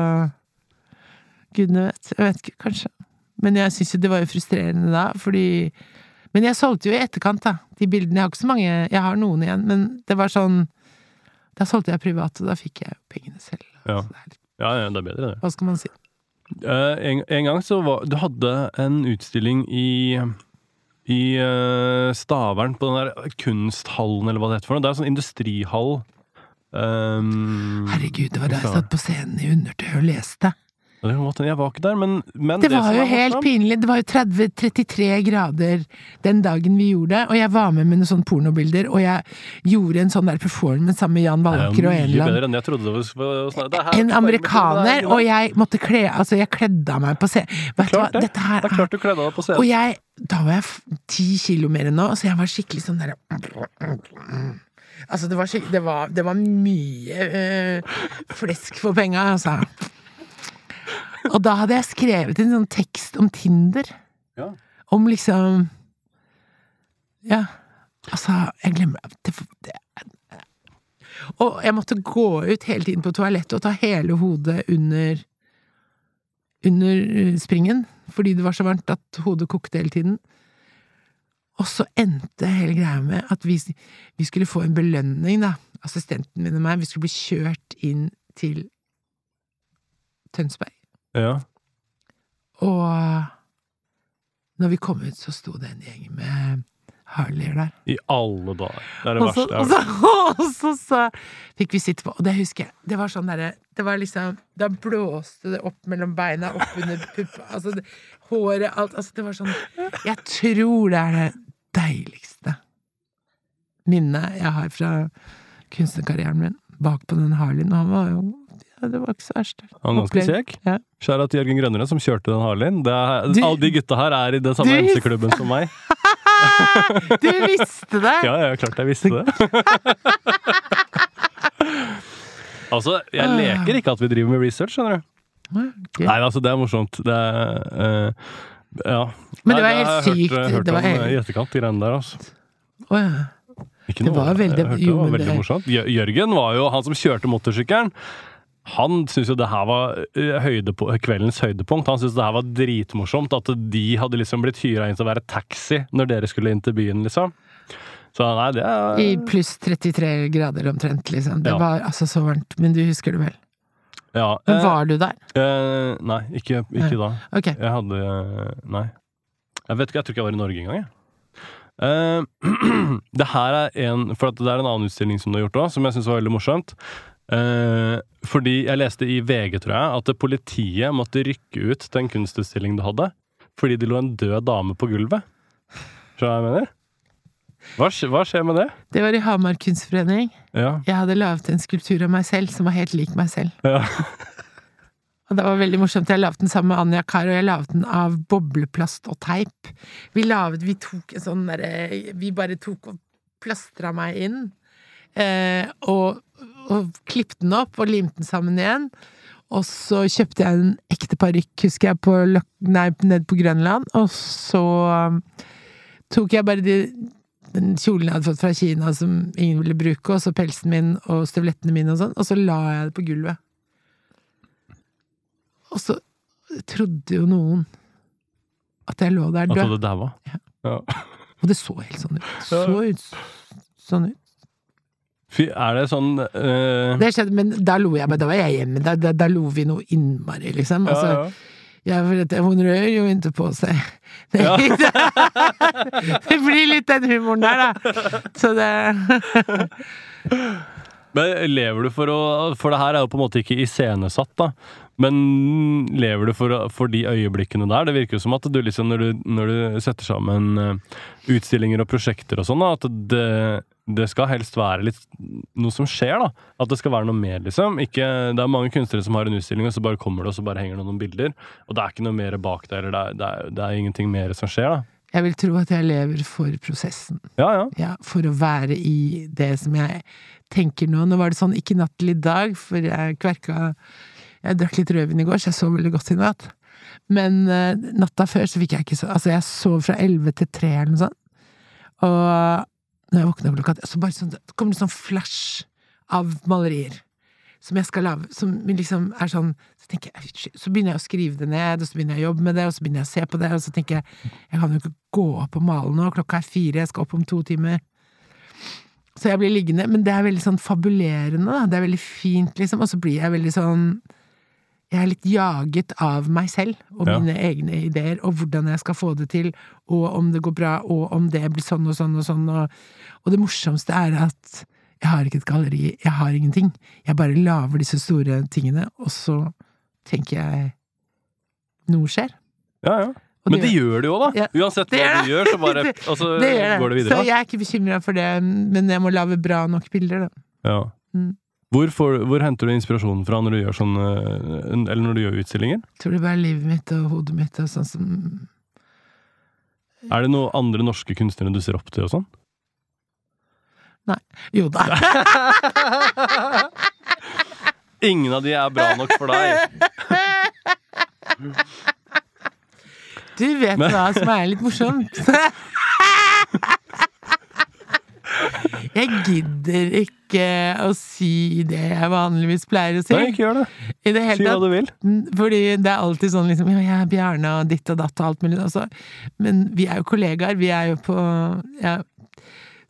gudene vet. Jeg vet ikke, kanskje. Men jeg syns jo det var jo frustrerende da, fordi Men jeg solgte jo i etterkant, da. De bildene. Jeg har ikke så mange Jeg har noen igjen, men det var sånn Da solgte jeg privat, og da fikk jeg pengene selv. Ja. Så det litt, ja, ja det er bedre, det. hva skal man si? Uh, en, en gang så var Du hadde en utstilling i i uh, Stavern, på den der kunsthallen, eller hva det heter for noe. Det er en sånn industrihall. Um, Herregud, det var da jeg satt på scenen i undertøy og leste. Jeg var ikke der, men, men Det var jo helt morsom. pinlig. Det var jo 30-33 grader den dagen vi gjorde det, og jeg var med med noen sånne pornobilder, og jeg gjorde en sånn der performance sammen med Jan er Wallaker og en eller annen sånn- en er amerikaner, og jeg måtte kle Altså, jeg kledde av meg på scenen. Vet Klart det. dette her Det er klart du kledde deg på Og jeg Da var jeg ti kilo mer enn nå, så jeg var skikkelig sånn derre Altså, det var, det var, det var mye øh, flesk for penga, altså. Og da hadde jeg skrevet en sånn tekst om Tinder. Ja. Om liksom Ja. Altså, jeg glemmer det, det, Og jeg måtte gå ut hele tiden på toalettet og ta hele hodet under under eh, springen, fordi det var så varmt at hodet kokte hele tiden. Og så endte hele greia med at vi, vi skulle få en belønning, da, assistenten min og meg, vi skulle bli kjørt inn til Tønsberg. Ja. Og når vi kom ut, så sto det en gjeng med Harleyer der. I alle dager. Det er det Og så, verste jeg har hørt. og så, så fikk vi sitte på, og det husker jeg. Det var sånn derre Det var liksom Da blåste det opp mellom beina, opp under puppa Altså, det, håret, alt Altså, det var sånn Jeg tror det er det deiligste minnet jeg har fra kunstnerkarrieren min. Bak på den Harleyen. Og han var jo Det var ikke så verst. Han var ganske kjekk. Ja. Skjæra til Jørgen Grønnere, som kjørte den Harleyen. Alle de gutta her er i den samme MC-klubben som meg. Du visste det! Ja, ja, klart jeg visste det. altså, jeg Ah. leker ikke at vi driver med research, skjønner du. Okay. Nei, altså, det er morsomt. Det er uh, Ja. Men det var helt jeg sykt. Hørt, hørt Det var helt- eh, i etterkant, de greiene der, altså. Oh, ja. Ikke Det noe, var veldig- det var veldig morsomt. Jørgen var jo han som kjørte motorsykkelen. Han syntes jo det her var eh, høydepo kveldens høydepunkt. Han syntes det her var dritmorsomt. At de hadde liksom blitt hyra inn til å være taxi når dere skulle inn til byen, liksom. Så nei, det er I pluss 33 grader omtrent, liksom. Det Ja. var altså så varmt. Men du husker det vel? ja, Men eh, var du der? eh, Nei, ikke, ikke da. Okay. Jeg hadde eh, Nei. Jeg vet ikke, jeg tror ikke jeg var i Norge engang, jeg. Eh, det her er en For at det er en annen utstilling som du har gjort òg, som jeg syns var veldig morsomt. Eh, fordi jeg leste i VG, tror jeg, at politiet måtte rykke ut til en kunstutstilling du hadde, fordi det lå en død dame på gulvet. Skjønner du hva jeg mener? Hva, hva skjer med det? Det var i Hamar kunstforening. Ja. Jeg hadde laget en skulptur av meg selv som var helt lik meg selv. ja. Og det var veldig morsomt. Jeg laget den sammen med Anja Kar, og jeg laget den av bobleplast og teip. Vi laget, vi tok en sånn derre Vi bare tok og plastra meg inn. Eh, og, og klippte den opp og limte den sammen igjen. Og så kjøpte jeg en ekte parykk, husker jeg, på, nei, ned på Grønland. Og så um, tok jeg bare de, den kjolen jeg hadde fått fra Kina som ingen ville bruke, og så pelsen min og støvlettene mine og sånn, og så la jeg det på gulvet. Og så trodde jo noen at jeg lå der At du død. hadde daua? Ja. Og det så helt sånn ut. Så ut sånn ut. Fy, er det sånn uh... Det skjedde, men da lo jeg, men da var jeg hjemme. Da, da, da lo vi noe innmari, liksom. Altså, ja. ja, for dette, hun rør jo ikke på seg. Det, Ja. det blir litt den humoren der, da. Så det Men lever du for å For det her er jo på en måte ikke iscenesatt, da. Men lever du for, for de øyeblikkene der? Det virker jo som at du liksom, når du, når du setter sammen eh, utstillinger og prosjekter og sånn, at det, det skal helst være litt noe som skjer, da. At det skal være noe mer, liksom. Ikke, det er mange kunstnere som har en utstilling, og så bare kommer det, og så bare henger det noen bilder. Og det er ikke noe mer bak det, eller det er, det er, det er ingenting mer som skjer, da. Jeg vil tro at jeg lever for prosessen. Ja, ja. Ja, for å være i det som jeg tenker nå. Nå var det sånn ikke natt til i dag, for jeg kverka Jeg drakk litt rødvin i går, så jeg sov veldig godt i natt. Men uh, natta før så fikk jeg ikke så Altså, jeg sov fra elleve til tre eller noe sånt. Og når jeg våkna klokka så bare sånn, det kommer det sånn flash av malerier. Som jeg skal lage, som liksom er sånn Så jeg, så begynner jeg å skrive det ned, og så begynner jeg å jobbe med det, og så begynner jeg å se på det, og så tenker jeg jeg kan jo ikke gå opp og male nå, klokka er fire, jeg skal opp om to timer. Så jeg blir liggende, men det er veldig sånn fabulerende, da. Det er veldig fint, liksom, og så blir jeg veldig sånn Jeg er litt jaget av meg selv og Ja. mine egne ideer, og hvordan jeg skal få det til, og om det går bra, og om det blir sånn og sånn og sånn, og, og det morsomste er at jeg har ikke et galleri, jeg har ingenting. Jeg bare lager disse store tingene, og så tenker jeg noe skjer. Ja, ja. Det Men det gjør det jo, da. Ja, Uansett hva du gjør, så bare altså, det gjør det. går det Så jeg er ikke bekymra for det, men jeg må lage bra nok bilder, da. Ja. Mm. Hvor, får, hvor henter du inspirasjonen fra når du gjør sånn eh, Eller når du gjør utstillinger? Tror det bare er livet mitt og hodet mitt og sånn som Er det noen andre norske kunstnere du ser opp til og sånn? Jo da. Ingen av de er bra nok for deg. Du vet Men- hva som er litt morsomt. Jeg gidder ikke å si det jeg vanligvis pleier å si. Nei, ikke gjør det. I det Si hva du vil. Fordi det er alltid sånn liksom Ja, jeg er Bjarne og ditt og datt og alt mulig. Også. Men vi er jo kollegaer. Vi er jo på ja.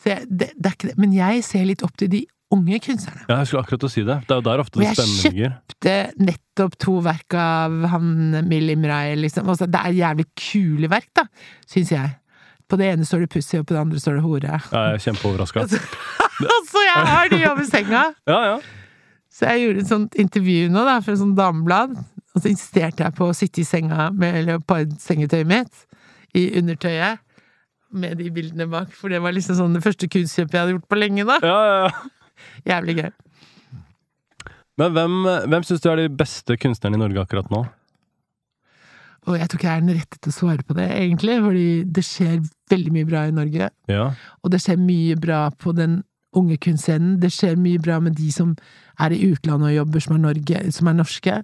Jeg, det, det er. Men jeg ser litt opp til de unge kunstnerne. Ja, jeg skulle akkurat å si det. Det er jo der ofte det spennende ligger. Jeg kjøpte nettopp to verk av han Mill Imrai, liksom. Altså, det er jævlig kule verk, da, syns jeg. På det ene står det pussy, og på det andre står det hore. Ja, jeg er kjempeoverraska. Så jeg har de over senga! Ja, ja. Så jeg gjorde et sånt intervju nå, da, for et sånt dameblad. Og så insisterte jeg på å sitte i senga med leopardsengetøyet mitt, i undertøyet, med de bildene bak. For det var liksom sånn det første kunstkjøpet jeg hadde gjort på lenge, da. ja, ja, ja. Jævlig gøy. Men hvem, hvem syns du er de beste kunstnerne i Norge akkurat nå? Og jeg tror ikke jeg er den rette til å svare på det, egentlig, fordi det skjer veldig mye bra i Norge. Ja. Og det skjer mye bra på den unge kunstscenen. Det skjer mye bra med de som er i utlandet og jobber, som er, Norge, som er norske.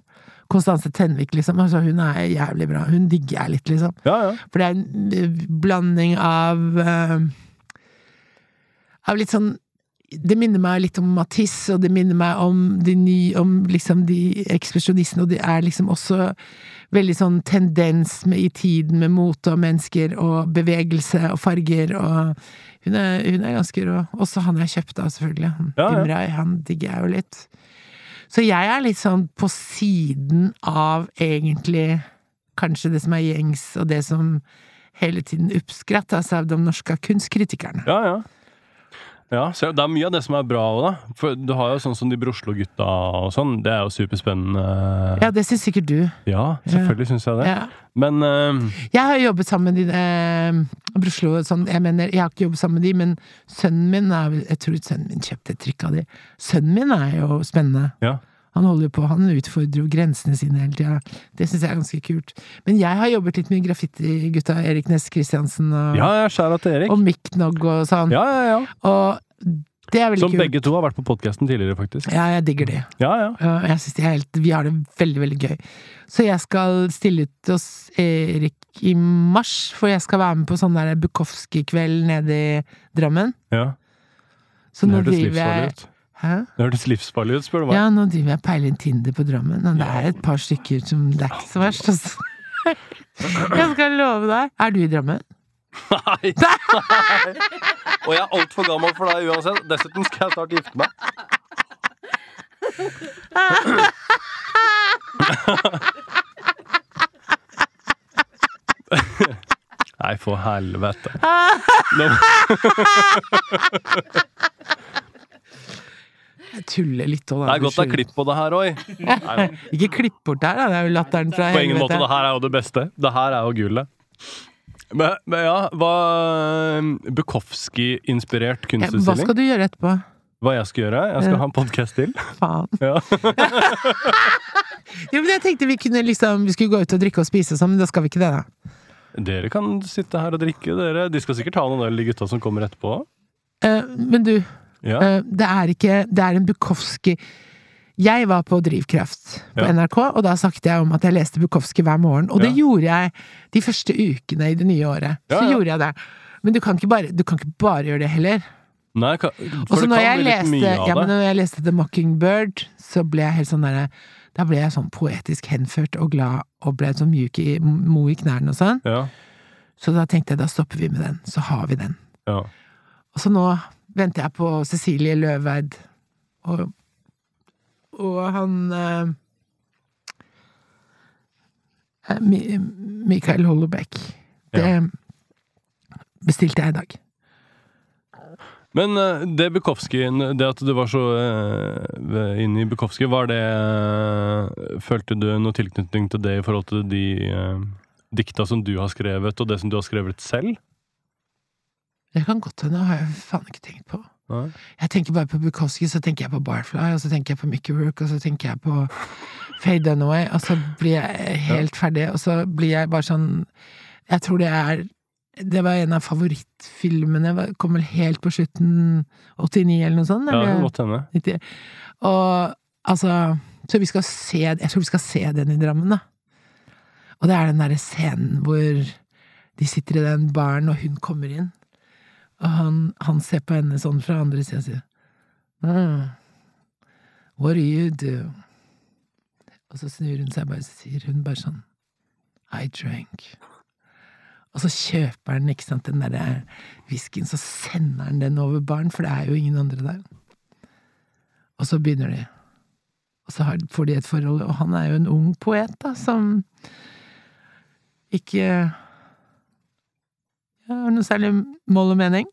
Konstanse Tenvik, liksom. Altså, hun er jævlig bra. Hun digger jeg litt, liksom. ja, ja. For det er en blanding av uh, Av litt sånn Det minner meg litt om Matisse, og det minner meg om de nye Om liksom de ekspresjonistene, og det er liksom også veldig sånn tendens med, i tiden med mote og mennesker og bevegelse og farger og Hun er, hun er ganske rå. Også han jeg kjøpte av, selvfølgelig. Han, Ja, ja. Imrai, han digger jeg jo litt. Så jeg er litt sånn på siden av egentlig kanskje det som er gjengs, og det som hele tiden oppskrattes av de norske kunstkritikerne. ja, ja. Ja, så Det er mye av det som er bra òg, da. For du har jo sånn som de Broslo-gutta og sånn. Det er jo superspennende. Ja, det syns sikkert du. Ja, selvfølgelig syns jeg det. Ja. Men uh, Jeg har jobbet sammen med de eh, Broslo sånn, jeg mener, jeg har ikke jobbet sammen med de, men sønnen min er Jeg tror sønnen min kjøpte et trykk av de. Sønnen min er jo spennende. ja. Han holder på, han utfordrer jo grensene sine hele tida. Det syns jeg er ganske kult. Men jeg har jobbet litt med graffiti-gutta Erik Næss Christiansen og, Ja, ja, til Erik. og Mick Nog og sånn. Ja, ja, ja. Og det er veldig Som kult. begge to har vært på podkasten tidligere, faktisk. Ja, jeg digger det. Ja, ja. Ja, jeg synes det er helt, Vi har det veldig, veldig gøy. Så jeg skal stille ut hos Erik i mars, for jeg skal være med på sånn der Bukowski-kveld nede i Drammen. ja. Så nå driver jeg ut. Hæ? Det hørtes livsfarlig ut, spør du meg. Ja, nå driver jeg og peiler inn Tinder på Drammen, og det er et par stykker som Det er ikke så verst, altså. Jeg skal love deg. Er du i Drammen? Nei! Og jeg er altfor gammel for deg uansett. Dessuten skal jeg snart gifte meg. Nei, for helvete. Nå, Jeg tuller litt òg, det er godt det er klipp på det her òg. Ikke klipp bort der, da. Det er jo latteren fra På ingen måte. Det her er jo det beste. Det her er jo gullet. Men, men ja, hva Bukowski-inspirert Ja, Hva skal du gjøre etterpå? Hva jeg skal gjøre? Jeg skal Ja. ha en podkast til. Faen. Ja. Jo, men jeg tenkte vi kunne liksom Vi skulle gå ut og drikke og spise og sånn, men da skal vi ikke det, da. Dere kan sitte her og drikke, dere. De skal sikkert ha noen øl, de gutta som kommer etterpå. Eh, men du, Ja. eh, det er ikke Det er en Bukowski Jeg var på Drivkraft på Ja. NRK, og da snakket jeg om at jeg leste Bukowski hver morgen. Og det Ja. gjorde jeg de første ukene i det nye året. Så gjorde jeg det. Men du kan ikke bare, du kan ikke bare gjøre det heller. Nei, for Også det kan bli litt mye av ja, men når jeg leste The Mockingbird, så ble jeg helt sånn derre Da ble jeg sånn poetisk henført og glad og ble sånn mjuk i mo i knærne og sånn. Ja, Så da tenkte jeg da stopper vi med den, så har vi den. ja. Og så nå venter jeg på Cecilie Løveid og, og han eh, eh, Mikael Hollebekk. Det bestilte jeg i dag. Men eh, det Bukowskien, det at du var så uh, inne i Bukowski, var det eh, Følte du noe tilknytning til det i forhold til de uh, dikta som du har skrevet, og det som du har skrevet selv? Det kan godt hende, har jeg faen ikke tenkt på. Nei. Jeg tenker bare på Bukowski, så tenker jeg på Barfly, og så tenker jeg på Mickey Rook, og så tenker jeg på Faye Dunaway, og så blir jeg helt ferdig, og så blir jeg bare sånn Jeg tror det er Det var en av favorittfilmene, kom vel helt på slutten 89 eller noe sånt? Eller? Ja, godt hende. Og altså Så vi skal se Jeg tror vi skal se den i Drammen, da. Og det er den derre scenen hvor de sitter i den baren, og hun kommer inn. Og han, han ser på henne sånn fra andre sida og sier mm, What do you do? Og så snur hun seg bare, og sier hun bare sånn I drank. Og så kjøper han ikke sant, den derre whiskyen, så sender han den over baren, for det er jo ingen andre der. Og så begynner de. Og så får de et forhold, og han er jo en ung poet, da, som ikke har noe særlig mål og mening.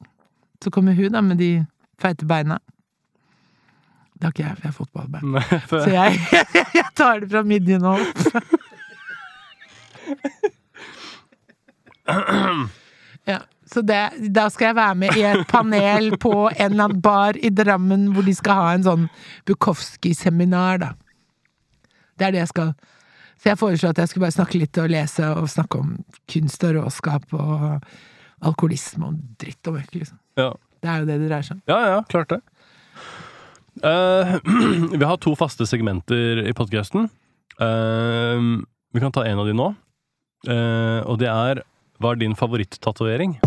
Så kommer hun, da, med de feite beina. Det har ikke jeg, for jeg har fotballbein. For, Så jeg, jeg tar det fra midjen og opp. Ja, så det, da skal jeg være med i et panel på en eller annen bar i Drammen hvor de skal ha en sånn Bukowski-seminar, da. Det er det jeg skal. Så jeg foreslo at jeg skulle bare snakke litt og lese og snakke om kunst og råskap og alkoholisme og dritt og møkk, liksom. ja. Det er jo det det dreier seg om. ja, ja, klart det. Uh, vi har to faste segmenter i podkasten. vi kan ta en av de nå. Uh, og det er Hva er din favoritt-tatovering?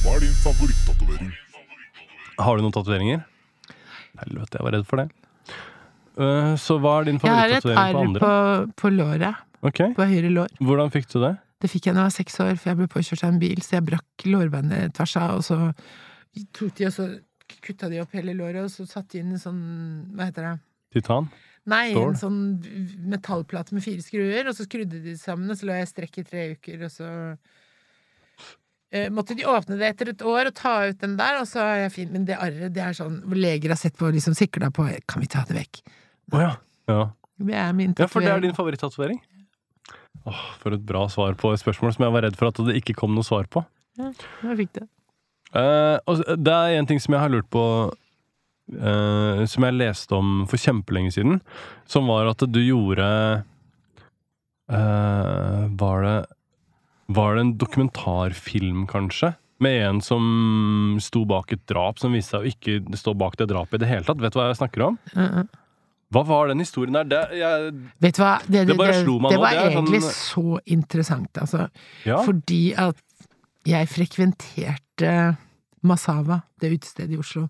Hva er din favoritt-tatovering? Har du noen tatoveringer? Helvete, jeg var redd for det. Eh, så hva er din Jeg har et favoritt-tatovering arr på på, på låret. Okay. På høyre lår. Hvordan fikk du det? Det fikk jeg da jeg var seks år, for jeg ble påkjørt av en bil, så jeg brakk lårbeinet tvers av, og så tok de og så kutta de opp hele låret, og så satte de inn en sånn, hva heter det? Titan? Nei, Stål? en sånn metallplate med fire skruer, og så skrudde de sammen, og så lå jeg i strekk i tre uker, og så måtte de åpne det etter et år og ta ut den der, og så er jeg fin. Men det arret, det er sånn hvor leger har sett på liksom sikla på Kan vi ta det vekk? Å ja. ja. Det er min Ja, for det er din favoritt-tatovering? Åh, for et bra svar på et spørsmål som jeg var redd for at det ikke kom noe svar på. Ja, Jeg fikk det. Eh, og det er en ting som jeg har lurt på eh, Som jeg leste om for kjempelenge siden. Som var at du gjorde eh, Var det Var det en dokumentarfilm, kanskje? Med en som sto bak et drap, som viste seg å ikke stå bak det drapet i det hele tatt. Vet du hva jeg snakker om? Uh -uh. Hva var den historien der? Det, jeg, Vet du hva, det, Det bare slo meg det nå, var det er sånn- egentlig så interessant, altså. ja. Fordi at jeg frekventerte Masava, det utestedet i Oslo,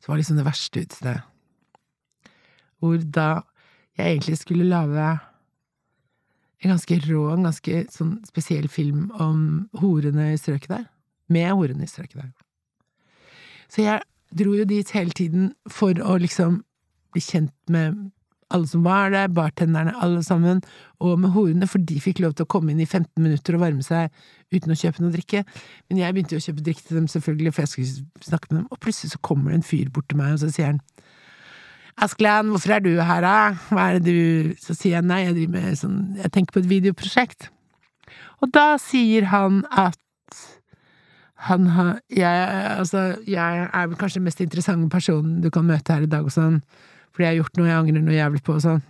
som var liksom det verste utestedet. Hvor da jeg egentlig skulle lage en ganske rå, en ganske sånn spesiell film om horene i strøket der. Med horene i strøket der. Så jeg dro jo dit hele tiden for å liksom bli kjent med alle som var der, bartenderne, alle sammen, og med horene, for de fikk lov til å komme inn i 15 minutter og varme seg uten å kjøpe noe drikke. Men jeg begynte jo å kjøpe drikke til dem, selvfølgelig, for jeg skulle snakke med dem, og plutselig så kommer det en fyr bort til meg, og så sier han Askeland, hvorfor er du her, da? Hva er det du Så sier jeg nei, jeg driver med sånn Jeg tenker på et videoprosjekt. Og da sier han at han har jeg, altså, jeg er vel kanskje den mest interessante personen du kan møte her i dag og sånn, fordi jeg har gjort noe jeg angrer noe jævlig på og sånn.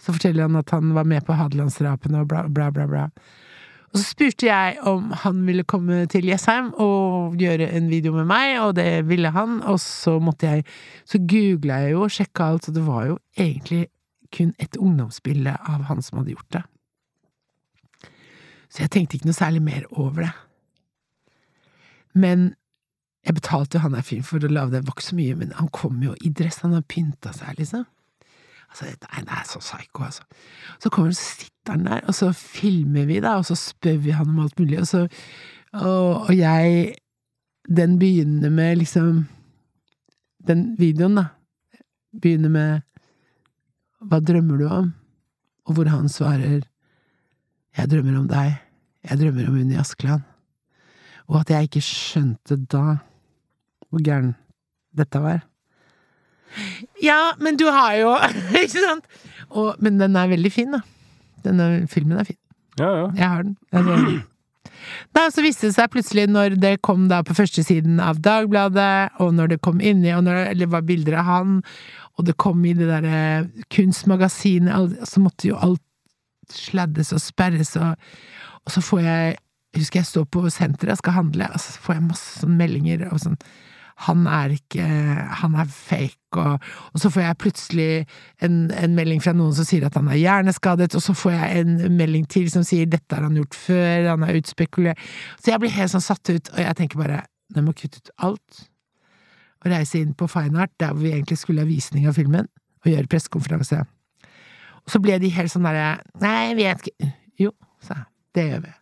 Så forteller han at han var med på Hadelandsdrapene og bla, bla, bla, bla. Og så spurte jeg om han ville komme til Jessheim og gjøre en video med meg, og det ville han, og så måtte jeg Så googla jeg jo og sjekka alt, og det var jo egentlig kun et ungdomsbilde av han som hadde gjort det. Så jeg tenkte ikke noe særlig mer over det. Men jeg betalte jo han der fyren for å lage det, det var ikke så mye, men han kom jo i dress, han har pynta seg, liksom. Altså, er, det er så psycho, altså. Så kommer han, så sitter han der, og så filmer vi, da, og så spør vi han om alt mulig, og så Og, og jeg Den begynner med liksom Den videoen, da, begynner med Hva drømmer du om? Og hvor han svarer Jeg drømmer om deg. Jeg drømmer om Unni Askeland. Og at jeg ikke skjønte da hvor gæren dette var. Ja, men du har jo Ikke sant? Og, men den er veldig fin, da. Denne filmen er fin. Ja, ja. Jeg har den. Altså. Da, så viste det seg plutselig, når det kom da på førstesiden av Dagbladet, og når det kom inni, og når eller det var bilder av han, og det kom i det derre kunstmagasinet, så måtte jo alt sladdes og sperres, og, og så får jeg Husker jeg står på senteret og skal handle, og så får jeg masse sånne meldinger og sånn han er ikke Han er fake, og, og så får jeg plutselig en, en melding fra noen som sier at han er hjerneskadet, og så får jeg en melding til som sier dette har han gjort før, han er utspekulert Så jeg blir helt sånn satt ut, og jeg tenker bare jeg må kutte ut alt og reise inn på Fine Art, der vi egentlig skulle ha visning av filmen, og gjøre pressekonferanse. Og så ble de helt sånn derre Nei, jeg vet ikke Jo, sa jeg. Det gjør vi.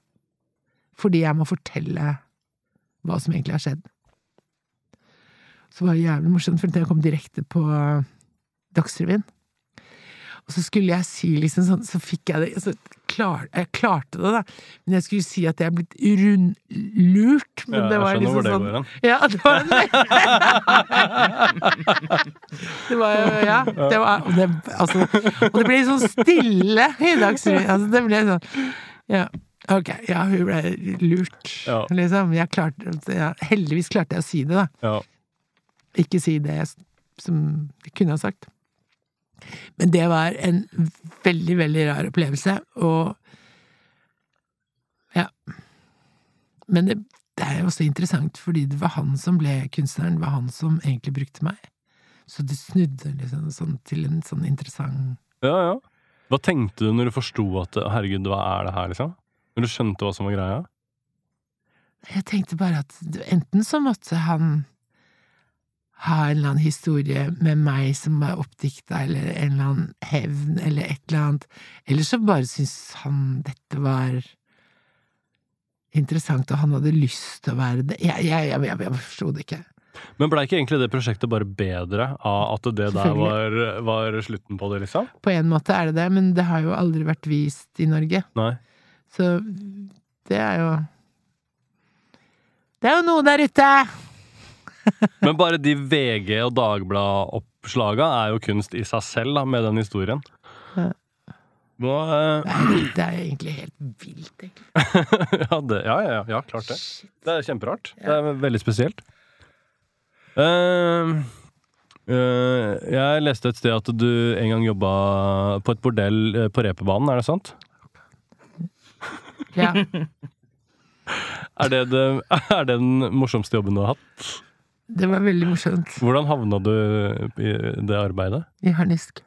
Fordi jeg må fortelle hva som egentlig har skjedd. Så var det jævlig morsomt, for jeg kom direkte på Dagsrevyen. Og så skulle jeg si liksom sånn, så fikk jeg det så klar, Jeg klarte det, da, men jeg skulle si at jeg er blitt rundlurt. Men Ja, det var liksom det sånn hen. Ja, det var Det var jo Ja. Det var, og, det, altså, og det ble sånn stille i Dagsrevyen. Altså, det ble sånn Ja. Ok, ja, hun ble lurt, Ja. liksom. Jeg klarte, ja, heldigvis klarte jeg å si det, da. Ja. Ikke si det som jeg kunne ha sagt. Men det var en veldig, veldig rar opplevelse, og ja. Men det, det er jo også interessant, fordi det var han som ble kunstneren, det var han som egentlig brukte meg. Så det snudde liksom sånn til en sånn interessant ja, ja. Hva tenkte du når du forsto at herregud, hva er det her, liksom? Når du skjønte hva som var greia? Jeg tenkte bare at enten så måtte han ha en eller annen historie med meg som er oppdikta, eller en eller annen hevn, eller et eller annet, eller så bare syntes han dette var interessant, og han hadde lyst til å være det. Jeg, jeg, jeg, jeg, jeg forsto det ikke. Men blei ikke egentlig det prosjektet bare bedre av at det der var, var slutten på det, liksom? På en måte er det det, men det har jo aldri vært vist i Norge, Nei. så det er jo Det er jo noe der ute! Men bare de VG- og Dagbladet-oppslaga er jo kunst i seg selv, da, med den historien. Nå, eh, Det er, er egentlig helt vilt, egentlig. ja, det, ja, ja, ja, klart det. Det er kjemperart. Det er veldig spesielt. Eh, eh, jeg leste et sted at du en gang jobba på et bordell eh, på reperbanen, er det sant? Ja. Er det, det, er det den morsomste jobben du har hatt? Det var veldig morsomt. Hvordan havna du i det arbeidet? I harnisk.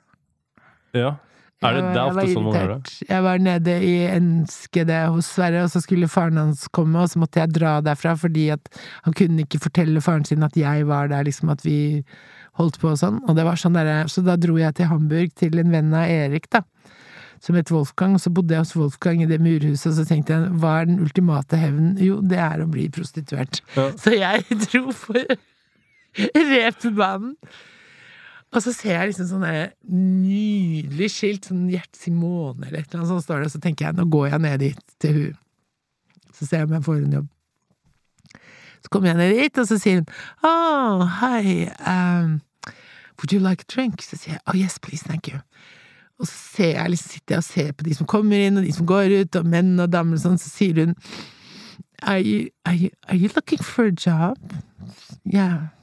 Ja. Det, Jeg det er ofte sånn man gjør det. Jeg var nede i Enskede hos Sverre, og så skulle faren hans komme, og så måtte jeg dra derfra fordi at han kunne ikke fortelle faren sin at jeg var der, liksom at vi holdt på og sånn. Og det var sånn derre Så da dro jeg til Hamburg til en venn av Erik, da. Som het Wolfgang, og så bodde jeg hos Wolfgang i det murhuset, og så tenkte jeg hva er den ultimate hevnen? Jo, det er å bli prostituert. Ja. Så jeg dro for reperbanen. Og så ser jeg liksom sånn nydelig skilt, sånn Gjert Simone eller et eller annet sånt står det, og så tenker jeg nå går jeg ned dit til hun. Så ser jeg om jeg får en jobb. Så kommer jeg ned dit, og så sier hun oh, hi, um, would you like a drink? Så sier jeg oh yes, please, thank you. Og så jeg, liksom, sitter jeg og ser på de som kommer inn, og de som går ut, og menn og damer og sånn, så sier hun are you, are you, are you looking for a job? Yeah.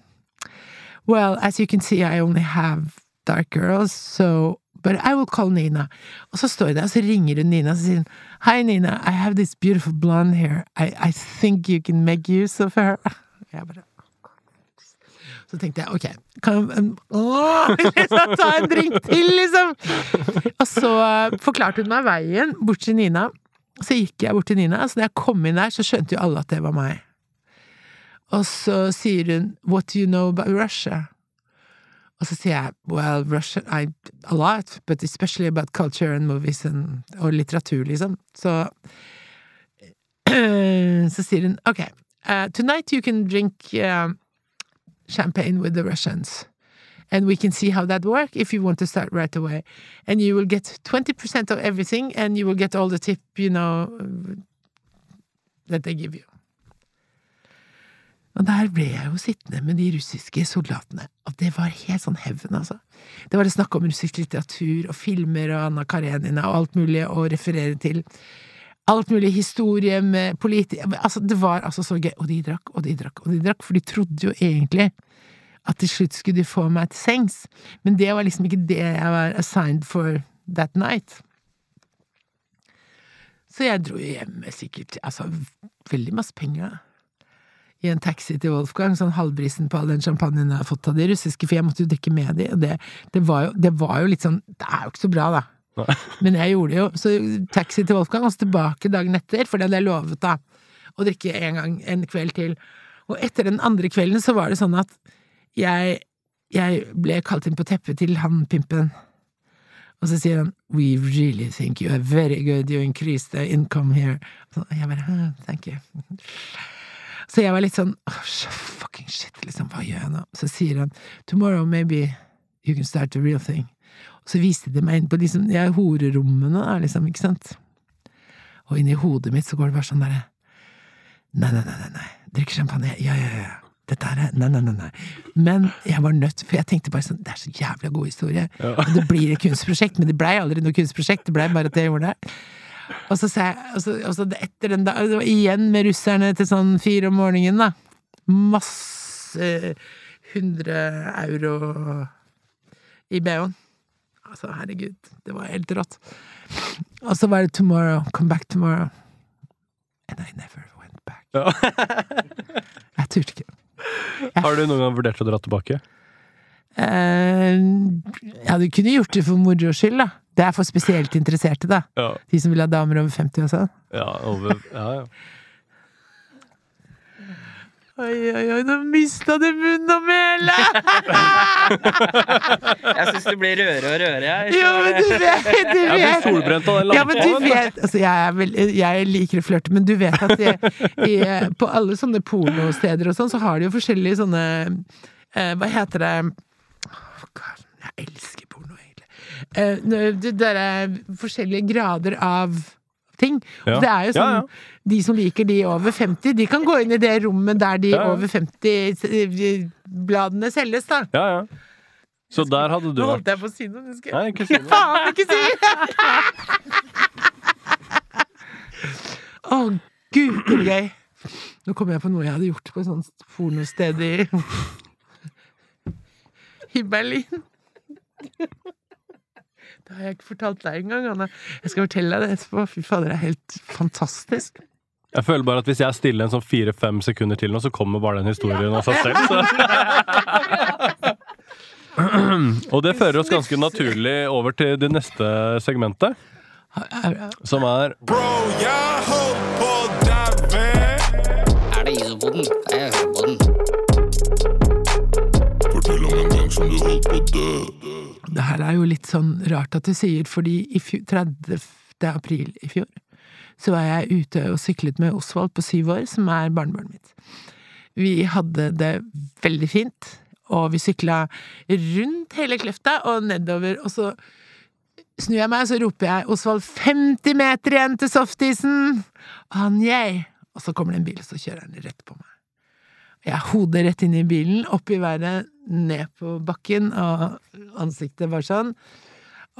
Well, as you can see, I only have dark girls, so But I will call Nina. Og så står jeg der, og så ringer hun Nina, og sier Hi, Nina, I have this beautiful blonde hair. I, I think you can make use of her. Jeg bare Så tenkte jeg, ok, kan åh, liksom, ta en drink til, liksom! Og så forklarte hun meg veien bort til Nina. Så gikk jeg bort til Nina, så da jeg kom inn der, så skjønte jo alle at det var meg. Og så sier What do you know about Russia? Og så sier Well, Russia I, A lot, but especially about culture and movies and, og litteratur, liksom. Så Så sier hun Ok, uh, tonight you can drink um, champagne with the Russians. And we can see how that works if you want to start right away. And you will get 20% of everything, and you will get all the tip, you know, That they give you. Og der ble jeg jo sittende med de russiske soldatene, og det var helt sånn hevn, altså. Det var det snakk om russisk litteratur og filmer og Anna Karenina og alt mulig å referere til. Alt mulig historie med politi... Altså, det var altså så gøy. Og de drakk, og de drakk, og de drakk, for de trodde jo egentlig at til slutt skulle de få meg til sengs, men det var liksom ikke det jeg var assigned for that night. Så jeg dro jo hjem med sikkert altså veldig masse penger. I en taxi til Wolfgang, sånn halvbrisen på all den champagnen jeg har fått av de russiske, for jeg måtte jo drikke med de, og det, det, var, jo, det var jo litt sånn Det er jo ikke så bra, da. Nei. Men jeg gjorde det jo. Så taxi til Wolfgang, og så tilbake dagen etter, for det hadde jeg lovet, da. Å drikke en gang, en kveld til. Og etter den andre kvelden så var det sånn at jeg, jeg ble kalt inn på teppet til han pimpen. Og så sier han We really think you are very good, you increase the income here. Og jeg bare Thank you. Så jeg var litt sånn oh, fucking shit, liksom, hva gjør jeg nå? Så sier han Tomorrow maybe you can start the real thing. Og så viste de meg inn på liksom, ja, horerommene, liksom, ikke sant? Og inni hodet mitt så går det bare sånn derre Nei, nei, nei, nei, nei. Drikke champagne. Ja, ja, ja. Dette her er Nei, nei, nei. nei. Men jeg var nødt, for jeg tenkte bare sånn Det er så jævla god historie. Ja. Det blir et kunstprosjekt, men det blei aldri noe kunstprosjekt. Det blei bare at jeg gjorde det. Og så sa jeg og så, og så etter den da, det var igjen med russerne til sånn fire om morgenen, da. Masse 100 euro i BH-en. Altså, herregud, det var helt rått. Og så var det 'tomorrow', 'come back tomorrow'. And I never went back. Ja. Jeg turte ikke. Har du noen gang vurdert å dra tilbake? Eh, ja, du kunne gjort det for moro skyld, da. Det er for spesielt interesserte, da. Ja. De som vil ha damer over 50 og sånn. Ja, over, ja, ja. Oi, oi, oi, nå mista du munnen og mæle! Jeg syns du blir rødere og rødere, jeg. Ja, men du vet, du Jeg blir vet. solbrent av den Ja, men du vet altså jeg, er vel, jeg liker å flørte, men du vet at jeg, i- på alle sånne pornosteder og sånn, så har de jo forskjellige sånne eh, Hva heter det Åh, Jeg elsker porno, egentlig. Eh, det der er forskjellige grader av ting. Ja. Det er jo sånn ja. De som liker de over 50, de kan gå inn i det rommet der de Ja, ja. over 50-bladene selges, da. Ja, ja. Så der hadde du vært Nå holdt jeg på å si noe, men skal Nei, ikke si noe. faen ikke si! Å, gud, det er gøy. Nå kom jeg på noe jeg hadde gjort på et sånt pornosted i I Berlin. Det har jeg ikke fortalt deg engang, Anna. Jeg skal fortelle deg det etterpå. Fy fader, det er helt fantastisk. Jeg føler bare at hvis jeg er stille en sånn fire-fem sekunder til nå, så kommer bare den historien av seg selv. Så. Og det fører oss ganske naturlig over til det neste segmentet, som er Bro, jeg Det her er jo litt sånn rart at du sier, fordi i 30. april i fjor så var jeg ute og syklet med Osvald på syv år, som er barnebarnet mitt. Vi hadde det veldig fint, og vi sykla rundt hele Kløfta og nedover, og så snur jeg meg, og så roper jeg 'Osvald, 50 meter igjen til softisen!' Og han 'yeah', og så kommer det en bil, og så kjører han rett på meg. Jeg hodet rett inn i bilen, opp i været, ned på bakken, og ansiktet var sånn.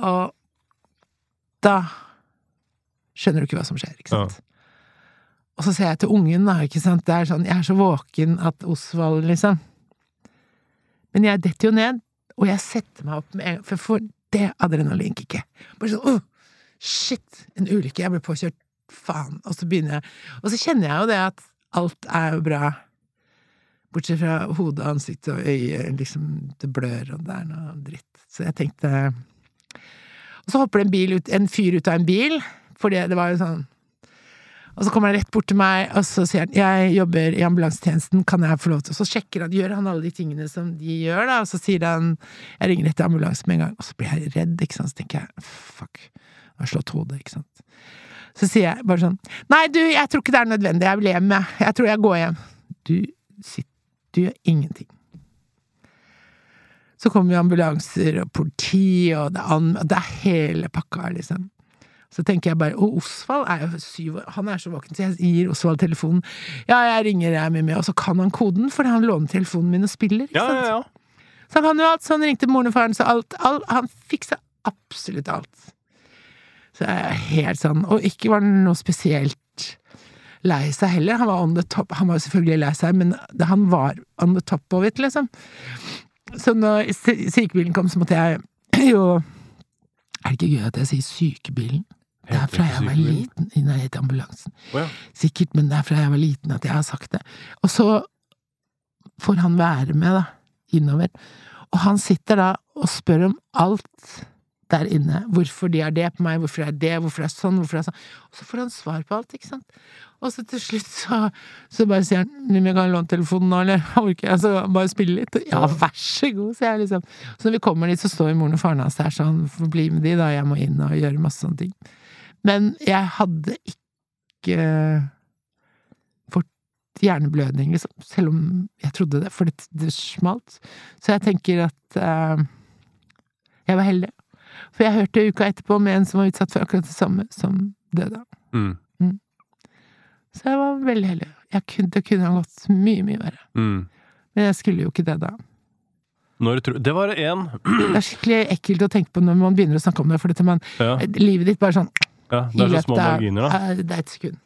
Og da skjønner du ikke hva som skjer, ikke sant? Og så ser jeg til ungen, da, ikke sant. Det er sånn, jeg er så våken at Osvald, liksom. Men jeg detter jo ned, og jeg setter meg opp med en gang, for jeg får det adrenalinkicket. Bare sånn åh, shit, en ulykke, jeg ble påkjørt, faen. Og så begynner jeg Og så kjenner jeg jo det at alt er jo bra. Bortsett fra hodet, ansiktet og øyet, liksom, det blør, og det er noe dritt. Så jeg tenkte Og så hopper det en, ut, en fyr ut av en bil, for det var jo sånn Og så kommer han rett bort til meg, og så sier han 'jeg jobber i ambulansetjenesten, kan jeg få lov til Og så sjekker han, gjør han alle de tingene som de gjør, da, og så sier han 'jeg ringer etter ambulanse med en gang', og så blir jeg redd, ikke sant, så tenker jeg 'fuck, jeg har slått hodet', ikke sant. Så sier jeg bare sånn 'nei, du, jeg tror ikke det er nødvendig, jeg vil hjem, jeg, jeg tror jeg går hjem'. Du sitter du gjør ingenting. Så kommer ambulanser og politi, og det det er hele pakka, liksom. Så tenker jeg bare Og Osvald er jo syv år, han er så våken, så jeg gir Osvald telefonen. Ja, jeg ringer, jeg med, med, og så kan han koden, fordi han låner telefonen min og spiller. Ikke Ja, sant? ja, ja. Så han kan jo alt, så han ringte moren og faren, så alt, alt Han fiksa absolutt alt. Så jeg er helt sånn Og ikke var det noe spesielt lei seg heller. Han var on the top. Han var jo selvfølgelig lei seg, men han var on the top of it, liksom. Så når sykebilen kom, så måtte jeg jo Er det ikke gøy at jeg sier sykebilen? Det er fra jeg var liten. Nei, det heter ambulansen. Ja. Sikkert, men det er fra jeg var liten at jeg har sagt det. Og så får han være med, da, innover. Og han sitter da og spør om alt der inne. Hvorfor de har det på meg, hvorfor det er det, hvorfor det er sånn, hvorfor det er sånn. Og så får han svar på alt, ikke sant. Og så til slutt så, så bare sier han om jeg kan låne telefonen nå, eller orker jeg så bare spille litt? Ja, vær så god, sier jeg liksom. Så når vi kommer dit, så står moren og faren hans der sånn, får bli med de, da, jeg må inn og gjøre masse sånne ting. Men jeg hadde ikke fått hjerneblødning, liksom, selv om jeg trodde det, for det, det smalt. Så jeg tenker at eh, jeg var heldig. For jeg hørte uka etterpå om en som var utsatt for akkurat det samme, som døde. Mm. Så jeg var veldig heldig. Kunne, det kunne ha gått mye, mye verre. Mm. Men jeg skulle jo ikke det da. Tror Det var én Det er skikkelig ekkelt å tenke på når man begynner å snakke om det, for dette man, ja, livet ditt bare sånn ja, Det er så små marginer, da. eh, Det er et sekund.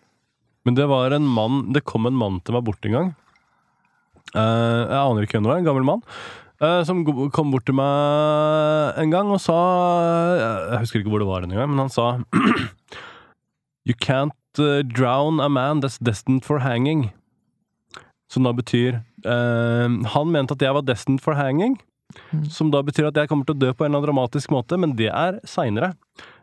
Men det var en mann Det kom en mann til meg bort en gang. Eh, jeg aner ikke hvem det var. En gammel mann. Eh, som kom bort til meg en gang og sa Jeg husker ikke hvor det var en gang, men han sa You can't eh, drown a man that's destined for hanging. Som da betyr uh, Han mente at jeg var destined for hanging. Mm. Som da betyr at jeg kommer til å dø på en eller annen dramatisk måte, men det er seinere.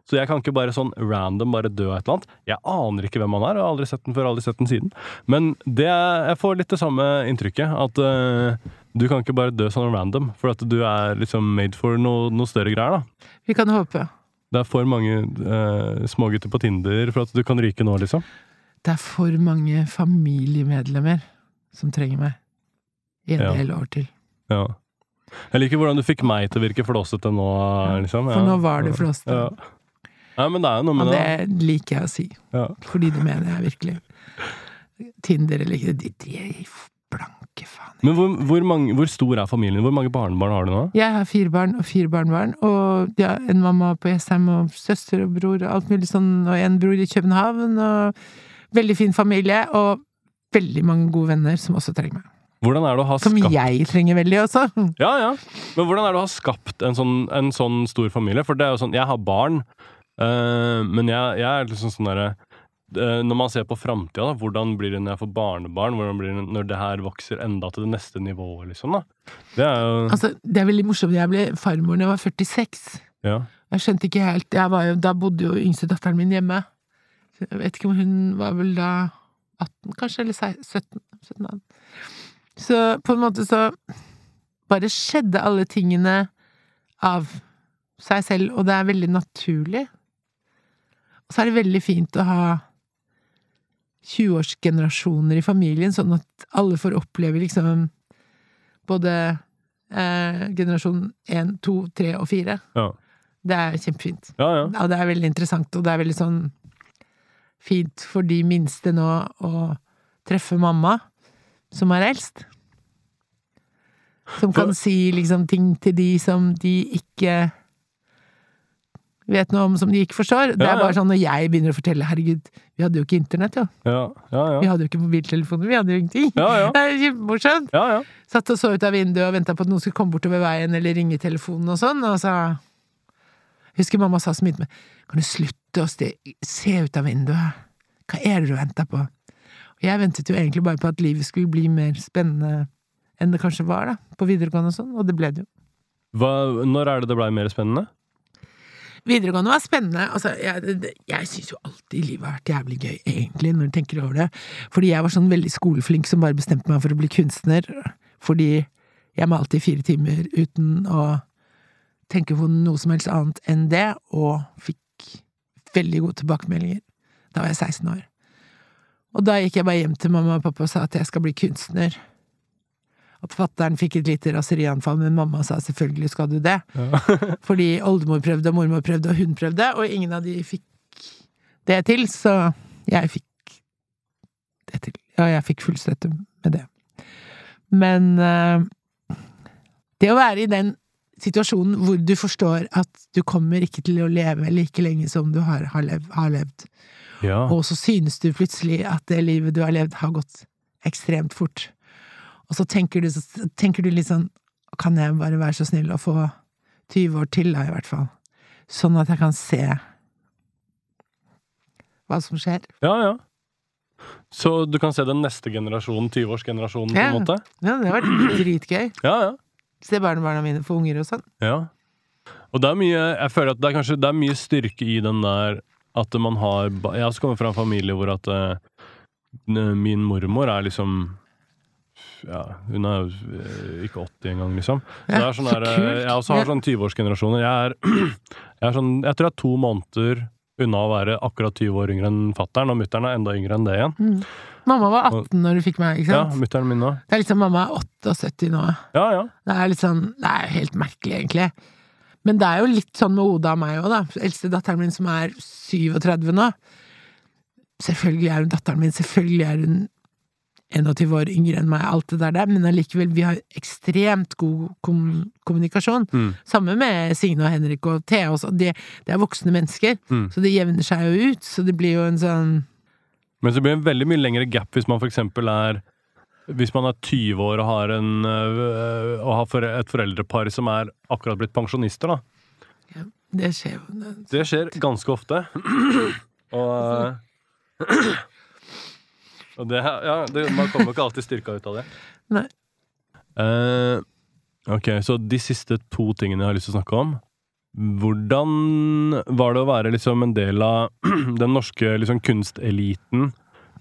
Så jeg kan ikke bare sånn random bare dø av et eller annet. Jeg aner ikke hvem han er, jeg har aldri sett den før, aldri sett den siden. Men det er, jeg får litt det samme inntrykket, at eh, du kan ikke bare dø sånn random, for at du er liksom made for noe, noe større greier, da. Vi kan håpe. Det er for mange uh, smågutter på Tinder for at du kan ryke nå, liksom. Det er for mange familiemedlemmer som trenger meg. I en Ja. del år til. Ja. Jeg liker hvordan du fikk meg til å virke flåsete nå, liksom. For nå var det flåsete. Ja. Nei, men det er jo noe med det. det liker jeg å si. Ja. Fordi det mener jeg virkelig. Tinder eller ikke Blanke faen. Men hvor, hvor, mange, hvor stor er familien? Hvor mange barnebarn har du nå? Jeg har fire barn og fire barnebarn, og ja, en mamma på Jessheim og søster og bror og alt mulig sånn, og en bror i København, og veldig fin familie, og veldig mange gode venner som også trenger meg. Hvordan er det å ha skapt... Som jeg trenger veldig også. Ja, ja. Men hvordan er det å ha skapt en sånn, en sånn stor familie? For det er jo sånn, jeg har barn, øh, men jeg, jeg er liksom sånn derre Når man ser på framtida, hvordan blir det når jeg får barnebarn? Hvordan blir det når det her vokser enda til det neste nivået, liksom? da? Det er jo Altså, det er veldig morsomt. Jeg ble farmor da jeg var 46. Ja. Jeg skjønte ikke helt jo, Da bodde jo yngste datteren min hjemme. Jeg vet ikke om hun var vel da 18, kanskje, eller 17. 17 18. Så på en måte så bare skjedde alle tingene av seg selv, og det er veldig naturlig. Og så er det veldig fint å ha 20-årsgenerasjoner i familien, sånn at alle får oppleve liksom både eh, generasjon 1, 2, 3 og 4. Ja. Det er kjempefint. ja, ja. Og det er veldig interessant, og det er veldig sånn fint for de minste nå å treffe mamma, som er eldst. Som kan si liksom ting til de som de ikke vet noe om, som de ikke forstår. Det er bare sånn når jeg begynner å fortelle, herregud, vi hadde jo ikke internett, jo. ja, ja, Vi ja. hadde jo ikke mobiltelefoner, vi hadde jo ingenting. Ja, ja. Det er kjempemorsomt. ja, ja. Satt og så ut av vinduet og venta på at noen skulle komme bortover veien eller ringe i telefonen og sånn, og så husker mamma sa så mye til meg Kan du slutte å se ut av vinduet? Hva er det du venter på? Og jeg ventet jo egentlig bare på at livet skulle bli mer spennende enn det kanskje var, da, på videregående og sånn, og det ble det jo. Hva, når er det det blei mer spennende? Videregående var spennende. Altså, jeg, jeg syns jo alltid livet har vært jævlig gøy, egentlig, når du tenker over det. Fordi jeg var sånn veldig skoleflink som bare bestemte meg for å bli kunstner. Fordi jeg malte i fire timer uten å tenke på noe som helst annet enn det, og fikk veldig gode tilbakemeldinger. Da var jeg 16 år. Og da gikk jeg bare hjem til mamma og pappa og sa at jeg skal bli kunstner. Og fattern fikk et lite raserianfall, men mamma sa selvfølgelig skal du det. Fordi oldemor prøvde, og mormor prøvde, og hun prøvde, og ingen av de fikk det til, så jeg fikk det til. Ja, jeg fikk full støtte med det. Men uh, det å være i den situasjonen hvor du forstår at du kommer ikke til å leve like lenge som du har, har, lev, har levd, Ja. og så synes du plutselig at det livet du har levd, har gått ekstremt fort. Og så tenker du, så tenker du litt sånn Kan jeg bare være så snill å få 20 år til, da, i hvert fall? Sånn at jeg kan se hva som skjer. ja, ja. Så du kan se den neste generasjonen, 20-årsgenerasjonen, på en måte? Ja, det har vært dritgøy. Ja, ja. Se barnebarna mine få unger og sånn. Ja. Og det er mye Jeg føler at det er kanskje Det er mye styrke i den der at man har Jeg har også kommet fra en familie hvor at uh, min mormor er liksom ja, Hun er jo ikke 80 engang, liksom. Så Ja, det er sånn så der, eh, jeg også har sånn 20-årsgenerasjoner. Jeg er, jeg er sånn Jeg tror jeg er to måneder unna å være akkurat 20 år yngre enn fattern, og mutter'n er enda yngre enn det igjen. Mm. Mamma var 18 når du fikk meg, ikke Ja, sant? mutter'n min nå Det er liksom mamma er 78 nå. Ja, ja. Det er litt sånn Det er jo helt merkelig, egentlig. Men det er jo litt sånn med Oda og meg òg, da. Eldste datteren min som er 37 nå. Selvfølgelig er hun datteren min, selvfølgelig er hun 21 år yngre enn meg, alt det der der, men allikevel, vi har ekstremt god kom kommunikasjon. Mm. Samme med Signe og Henrik og Thea også. Det, det er voksne mennesker, Mm. så det jevner seg jo ut. Så det blir jo en sånn Men så blir det en veldig mye lengre gap hvis man for eksempel er Hvis man er 20 år og har, en, øh, og har et foreldrepar som er akkurat blitt pensjonister, da. Det skjer jo. Det skjer ganske ofte. Og øh, Og det, ja, det, man kommer jo ikke alltid styrka ut av det. Nei. Eh, ok, så de siste to tingene jeg har lyst til å snakke om. Hvordan var det å være liksom en del av den norske liksom kunsteliten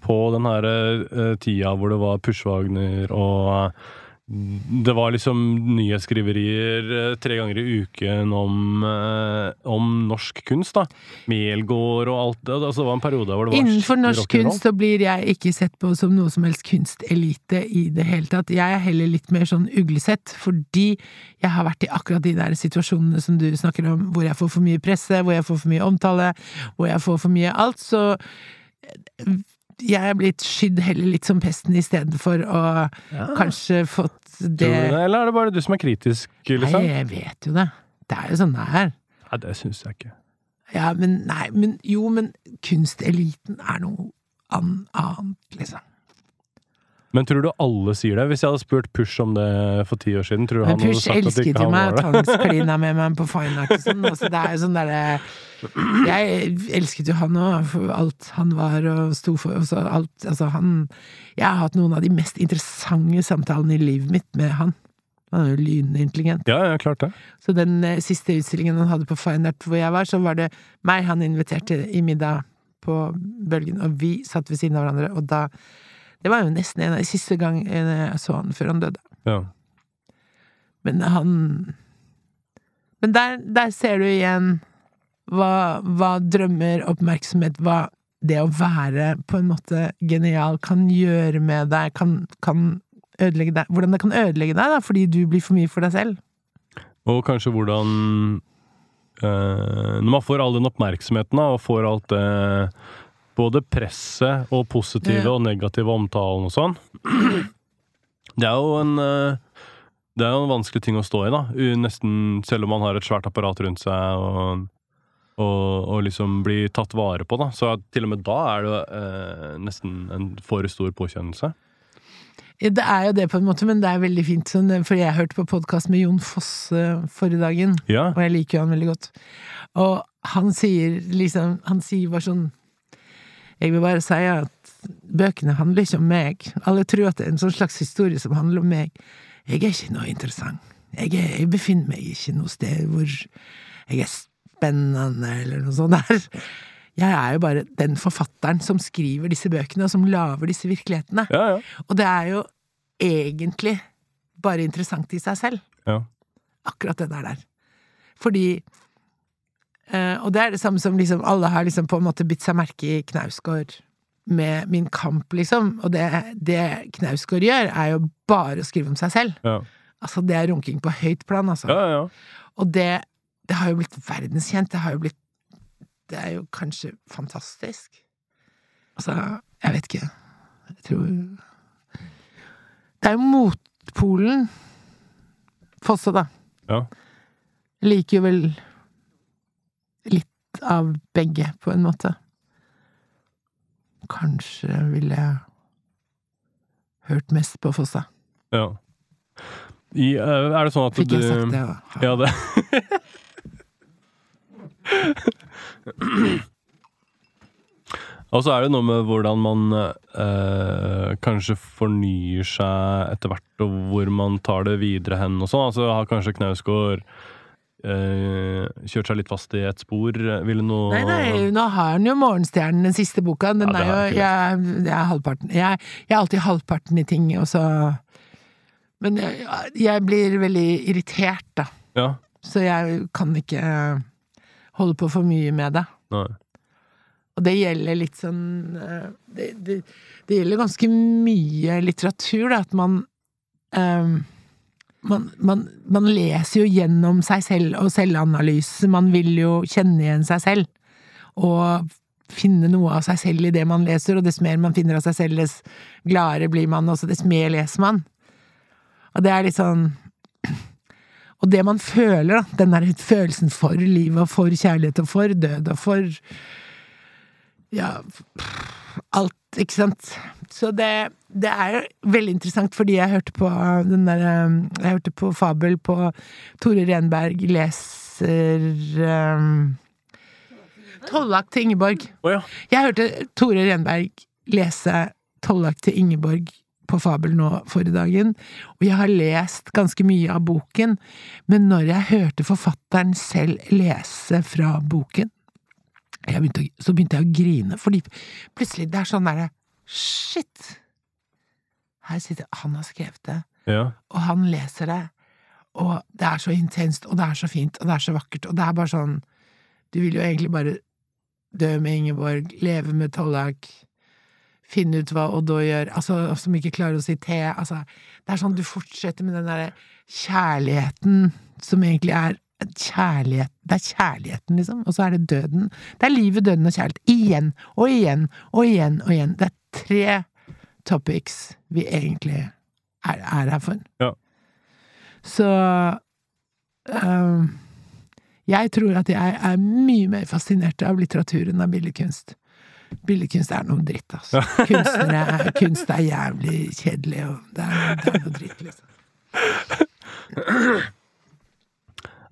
på den her eh, tida hvor det var Pushwagner og det var liksom nyhetsskriverier eh, tre ganger i uken om, eh, om norsk kunst, da. Melgård og alt det. Altså, det var en periode hvor det var Innenfor norsk kunst så blir jeg ikke sett på som noe som helst kunstelite i det hele tatt. Jeg er heller litt mer sånn uglesett, fordi jeg har vært i akkurat de der situasjonene som du snakker om, hvor jeg får for mye presse, hvor jeg får for mye omtale, hvor jeg får for mye alt, så jeg er blitt skydd heller litt som pesten i stedet for å kanskje fått det Tror du det, eller er det bare du som er kritisk, liksom? Nei, jeg vet jo det. Det er jo sånn det er. Nei, det syns jeg ikke. Ja, men nei, men jo, men kunsteliten er noe annet, liksom. Men tror du alle sier det? Hvis jeg hadde spurt Push om det for ti år siden, tror du han hadde Push sagt at elsket ikke jo han meg, var det? tvangsklina med meg på fine art og sånn. Altså, det er jo sånn derre Jeg elsket jo han òg, for alt han var og sto for. Og så alt, altså, han Jeg har hatt noen av de mest interessante samtalene i livet mitt med han. Han er jo lynintelligent. Ja, ja, klart det. Så den eh, siste utstillingen han hadde på Fine Art hvor jeg var, så var det meg han inviterte i middag på Bølgen, og vi satt ved siden av hverandre, og da Det var jo nesten en av de siste gangene jeg så han før han døde. Ja. Men han Men der, der ser du igjen hva, hva drømmer, oppmerksomhet, hva det å være på en måte genial kan gjøre med deg, kan, kan ødelegge deg Hvordan det kan ødelegge deg, da, fordi du blir for mye for deg selv. Og kanskje hvordan øh, Når man får all den oppmerksomheten da, og får alt det Både presset og positive Ja. og negative omtalen og sånn. Det er jo en øh, Det er jo en vanskelig ting å stå i, da. Nesten selv om man har et svært apparat rundt seg og, og, og liksom blir tatt vare på, da. Så til og med da er det eh, nesten en for stor påkjennelse. Ja, Det er jo det, på en måte, men det er veldig fint. Sånn, for jeg hørte på podkast med Jon Fosse forrige dagen, Ja. og jeg liker jo han veldig godt. Og han sier liksom Han sier bare sånn Jeg vil bare si at bøkene handler ikke om meg. Alle tror at det er en sånn slags historie som handler om meg. Jeg er ikke noe interessant. Jeg, er, jeg befinner meg ikke noe sted hvor jeg er spennende, eller noe sånt der. Jeg er jo bare den forfatteren som skriver disse bøkene, og som lager disse virkelighetene. Ja, ja. Og det er jo egentlig bare interessant i seg selv. Ja. Akkurat det der der. Fordi eh, Og det er det samme som liksom alle har liksom på en måte bitt seg merke i Knausgård med Min kamp, liksom. Og det, det Knausgård gjør, er jo bare å skrive om seg selv. Ja. Altså, det er runking på høyt plan, altså. ja, ja. Og det, det har jo blitt verdenskjent. Det har jo blitt det er jo kanskje fantastisk. Altså, jeg vet ikke. Jeg tror Det er jo motpolen. Fosse, da. Ja. Jeg liker jo vel litt av begge, på en måte. Kanskje ville jeg hørt mest på Fosse. ja. I, eh, er det sånn at Fikk jeg sagt det? da? Ja, det Og så er det noe med hvordan man eh, kanskje fornyer seg etter hvert, og hvor man tar det videre hen og sånn. Altså har kanskje Knausgård eh, kjørt seg litt fast i et spor? Ville noe Nei, nei, nå har han jo Morgenstjernen, den siste boka. Den Ja, er jo jeg, jeg er halvparten. Jeg, jeg er alltid halvparten i ting, og så Men jeg, jeg blir veldig irritert, da. Ja. Så jeg kan ikke holde på for mye med det. Nei. Og det gjelder litt sånn eh, Det, det, det gjelder ganske mye litteratur, da, at man um, man, man, man leser jo gjennom seg selv og selvanalyse. Man vil jo kjenne igjen seg selv. Og finne noe av seg selv i det man leser, og dess mer man finner av seg selv, dess gladere blir man, og dess mer leser man. Og det er litt sånn Og det man føler, da, den der følelsen for livet og for kjærlighet og for død og for ja, alt, ikke sant. Så det, det er jo veldig interessant, fordi jeg hørte på den der um, Jeg hørte på Fabel på Tore Renberg leser um, Tollak til Ingeborg. Oh, ja. Jeg hørte Tore Renberg lese Tollak til Ingeborg på Fabel nå forrige dagen, og jeg har lest ganske mye av boken, men når jeg hørte forfatteren selv lese fra boken, begynte, så begynte jeg å grine, fordi plutselig det er sånn derre Shit! Her sitter Han har skrevet det, ja. og han leser det, og det er så intenst, og det er så fint, og det er så vakkert, og det er bare sånn Du vil jo egentlig bare dø med Ingeborg, leve med Tollak, finne ut hva Oddå gjør, altså, som ikke klarer å si te, altså Det er sånn du fortsetter med den derre kjærligheten som egentlig er kjærlighet Det er kjærligheten, liksom, og så er det døden. Det er livet, døden og kjærlighet. Igjen og igjen og igjen og igjen. Det er tre topics vi egentlig er, er her for. Ja. Så øhm, jeg tror at jeg er mye mer fascinert av litteratur enn av billedkunst. Billedkunst er noe dritt, altså. Er, kunst er jævlig kjedelig, og det er, det er noe dritt, liksom.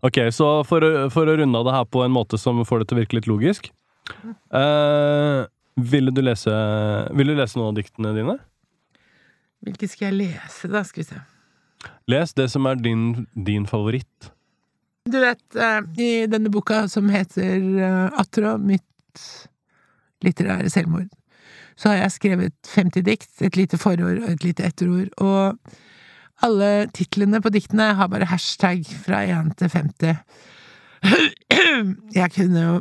Ok, så for, for å runde av det her på en måte som får det til å virke litt logisk uh, Ville du lese Vil du lese noen av diktene dine? Hvilke skal jeg lese, da? Skal vi se. Les det som er din, din favoritt. Du vet, uh, i denne boka som heter uh, Atro, mitt litterære selvmord, så har jeg skrevet 50 dikt, et lite forord og et lite etterord, og alle titlene på diktene har bare hashtag fra 1 til 50. Jeg kunne jo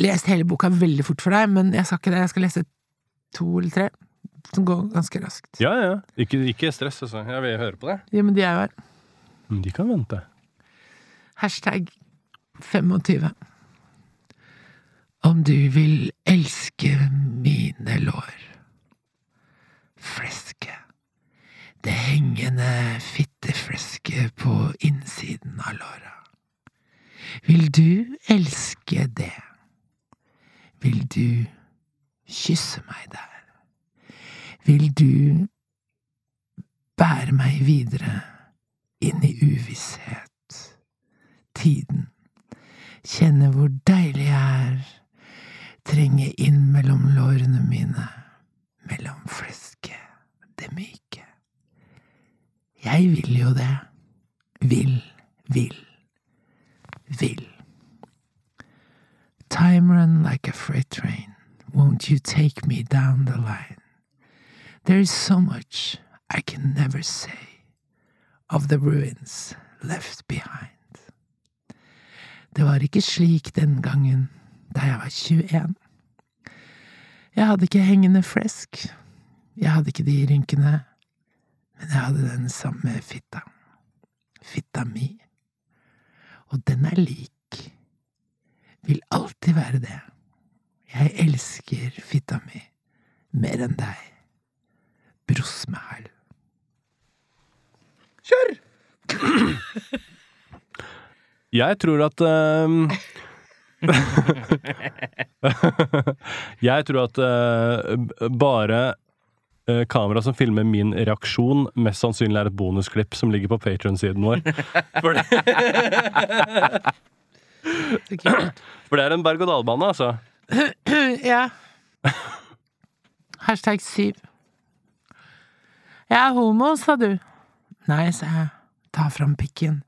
lest hele boka veldig fort for deg, men jeg skal ikke det. Jeg skal lese to eller tre, som går ganske raskt. Ja, ja. Ikke, ikke stress, altså. Jeg vil høre på det. Ja, men de er jo her. De kan vente. Hashtag 25. Om du vil elske mine lår. Fleske. Det hengende fitteflesket på innsiden av låra. Vil du elske det? Vil du kysse meg der? Vil du bære meg videre inn i uvisshet? tiden. Kjenne hvor deilig jeg er. Trenge inn mellom lårene mine. Mellom flesket. Det myke. Jeg vil jo det. Vil, vil, vil. Time run like a freight train. Won't you take me down the line? There is so much I can never say of the ruins left behind. Det var ikke slik den gangen da jeg var 21. Jeg hadde ikke hengende flesk, jeg hadde ikke de rynkene, men jeg hadde den samme fitta. Fitta mi. Og den er lik. Vil alltid være det. Jeg elsker fitta mi mer enn deg. Bross meg hæl. Kjør! Jeg tror at ehm, Jeg tror at uh, bare uh, kamera som filmer min reaksjon, mest sannsynlig er et bonusklipp som ligger på Patron-siden vår. For det, for det er en berg-og-dal-bane, altså. Ja. Hashtag syv. Jeg er homo, sa du. Nei, sa jeg. Ta fram pikken,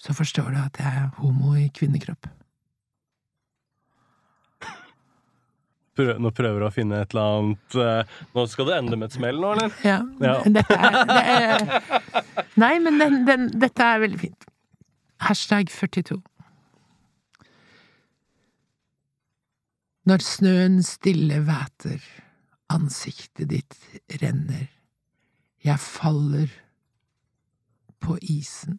så forstår du at jeg er homo i kvinnekropp. Prøv, nå prøver å finne et eller annet eh, Nå skal det ende med et smell nå, eller? Ja, Ja. dette er, det er Nei, men den, den, dette er veldig fint. Hashtag 42. Når snøen stille væter, ansiktet ditt renner, jeg faller på isen,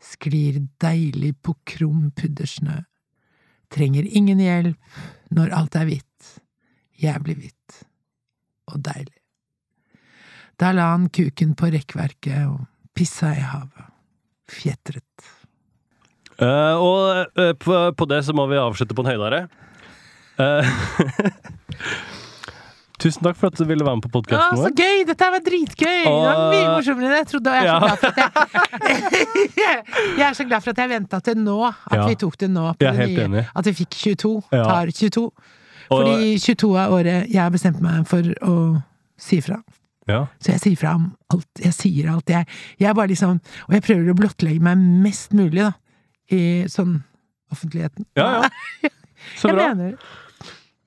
sklir deilig på krum puddersnø, trenger ingen hjelp når alt er hvitt, jævlig hvitt og deilig. Da la han kuken på rekkverket og pissa i havet. Fjetret. Uh, og uh, på, på det så må vi avslutte på en høydare. Uh, Tusen takk for at du ville være med på podkasten så gøy! Dette var dritgøy! Det var mye Og- morsommere enn jeg trodde. Og jeg er så glad for at jeg Jeg er så glad for at jeg venta til nå. At Ja. vi tok det nå. På det nye. enig. At vi fikk 22. Ja. Tar 22. Fordi 22 er året jeg har bestemt meg for å si fra. Ja. Så jeg sier fra om alt. Jeg sier alt. Jeg, jeg bare liksom Og jeg prøver å blottlegge meg mest mulig, da. I sånn offentligheten. Ja, ja. Så bra.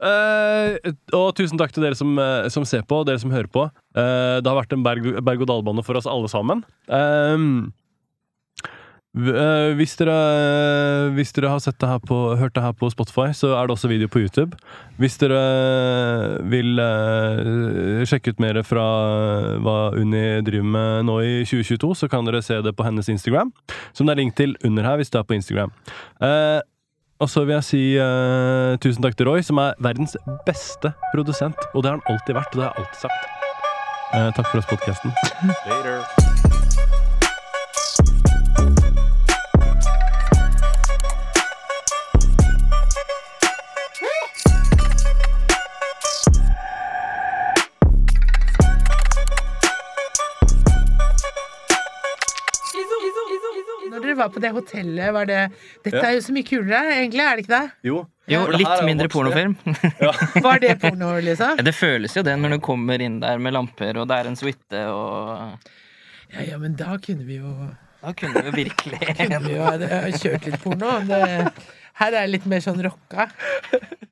Eh, og tusen takk til dere som, eh, som ser på, dere som hører på. Uh, det har vært en berg- berg-og-dal-bane for oss alle sammen. Eh, hvis, dere, hvis dere har det på, hørt det her på Spotify, så er det også video på YouTube. Hvis dere vil eh, sjekke ut mer fra hva Unni driver med nå i 2022, så kan dere se det på hennes Instagram, som det er link til under her hvis det er på Instagram. Eh, og så vil jeg si eh, tusen takk til Roy, som er verdens beste produsent. Og det har han alltid vært, og det har jeg alltid sagt. Eh, takk for oss, podkasten. Dere var på det hotellet, var det Dette Ja. er jo så mye kulere, egentlig, er det ikke det? Jo. Jo, det litt jo mindre pornofilm. pornofilm. Var det porno, liksom? Det føles jo det når du kommer inn der med lamper, og det er en suite, og Ja, ja, men da kunne vi jo Da kunne du virkelig kunne vi jo kjørt litt porno. Det, her er det litt mer sånn rocka.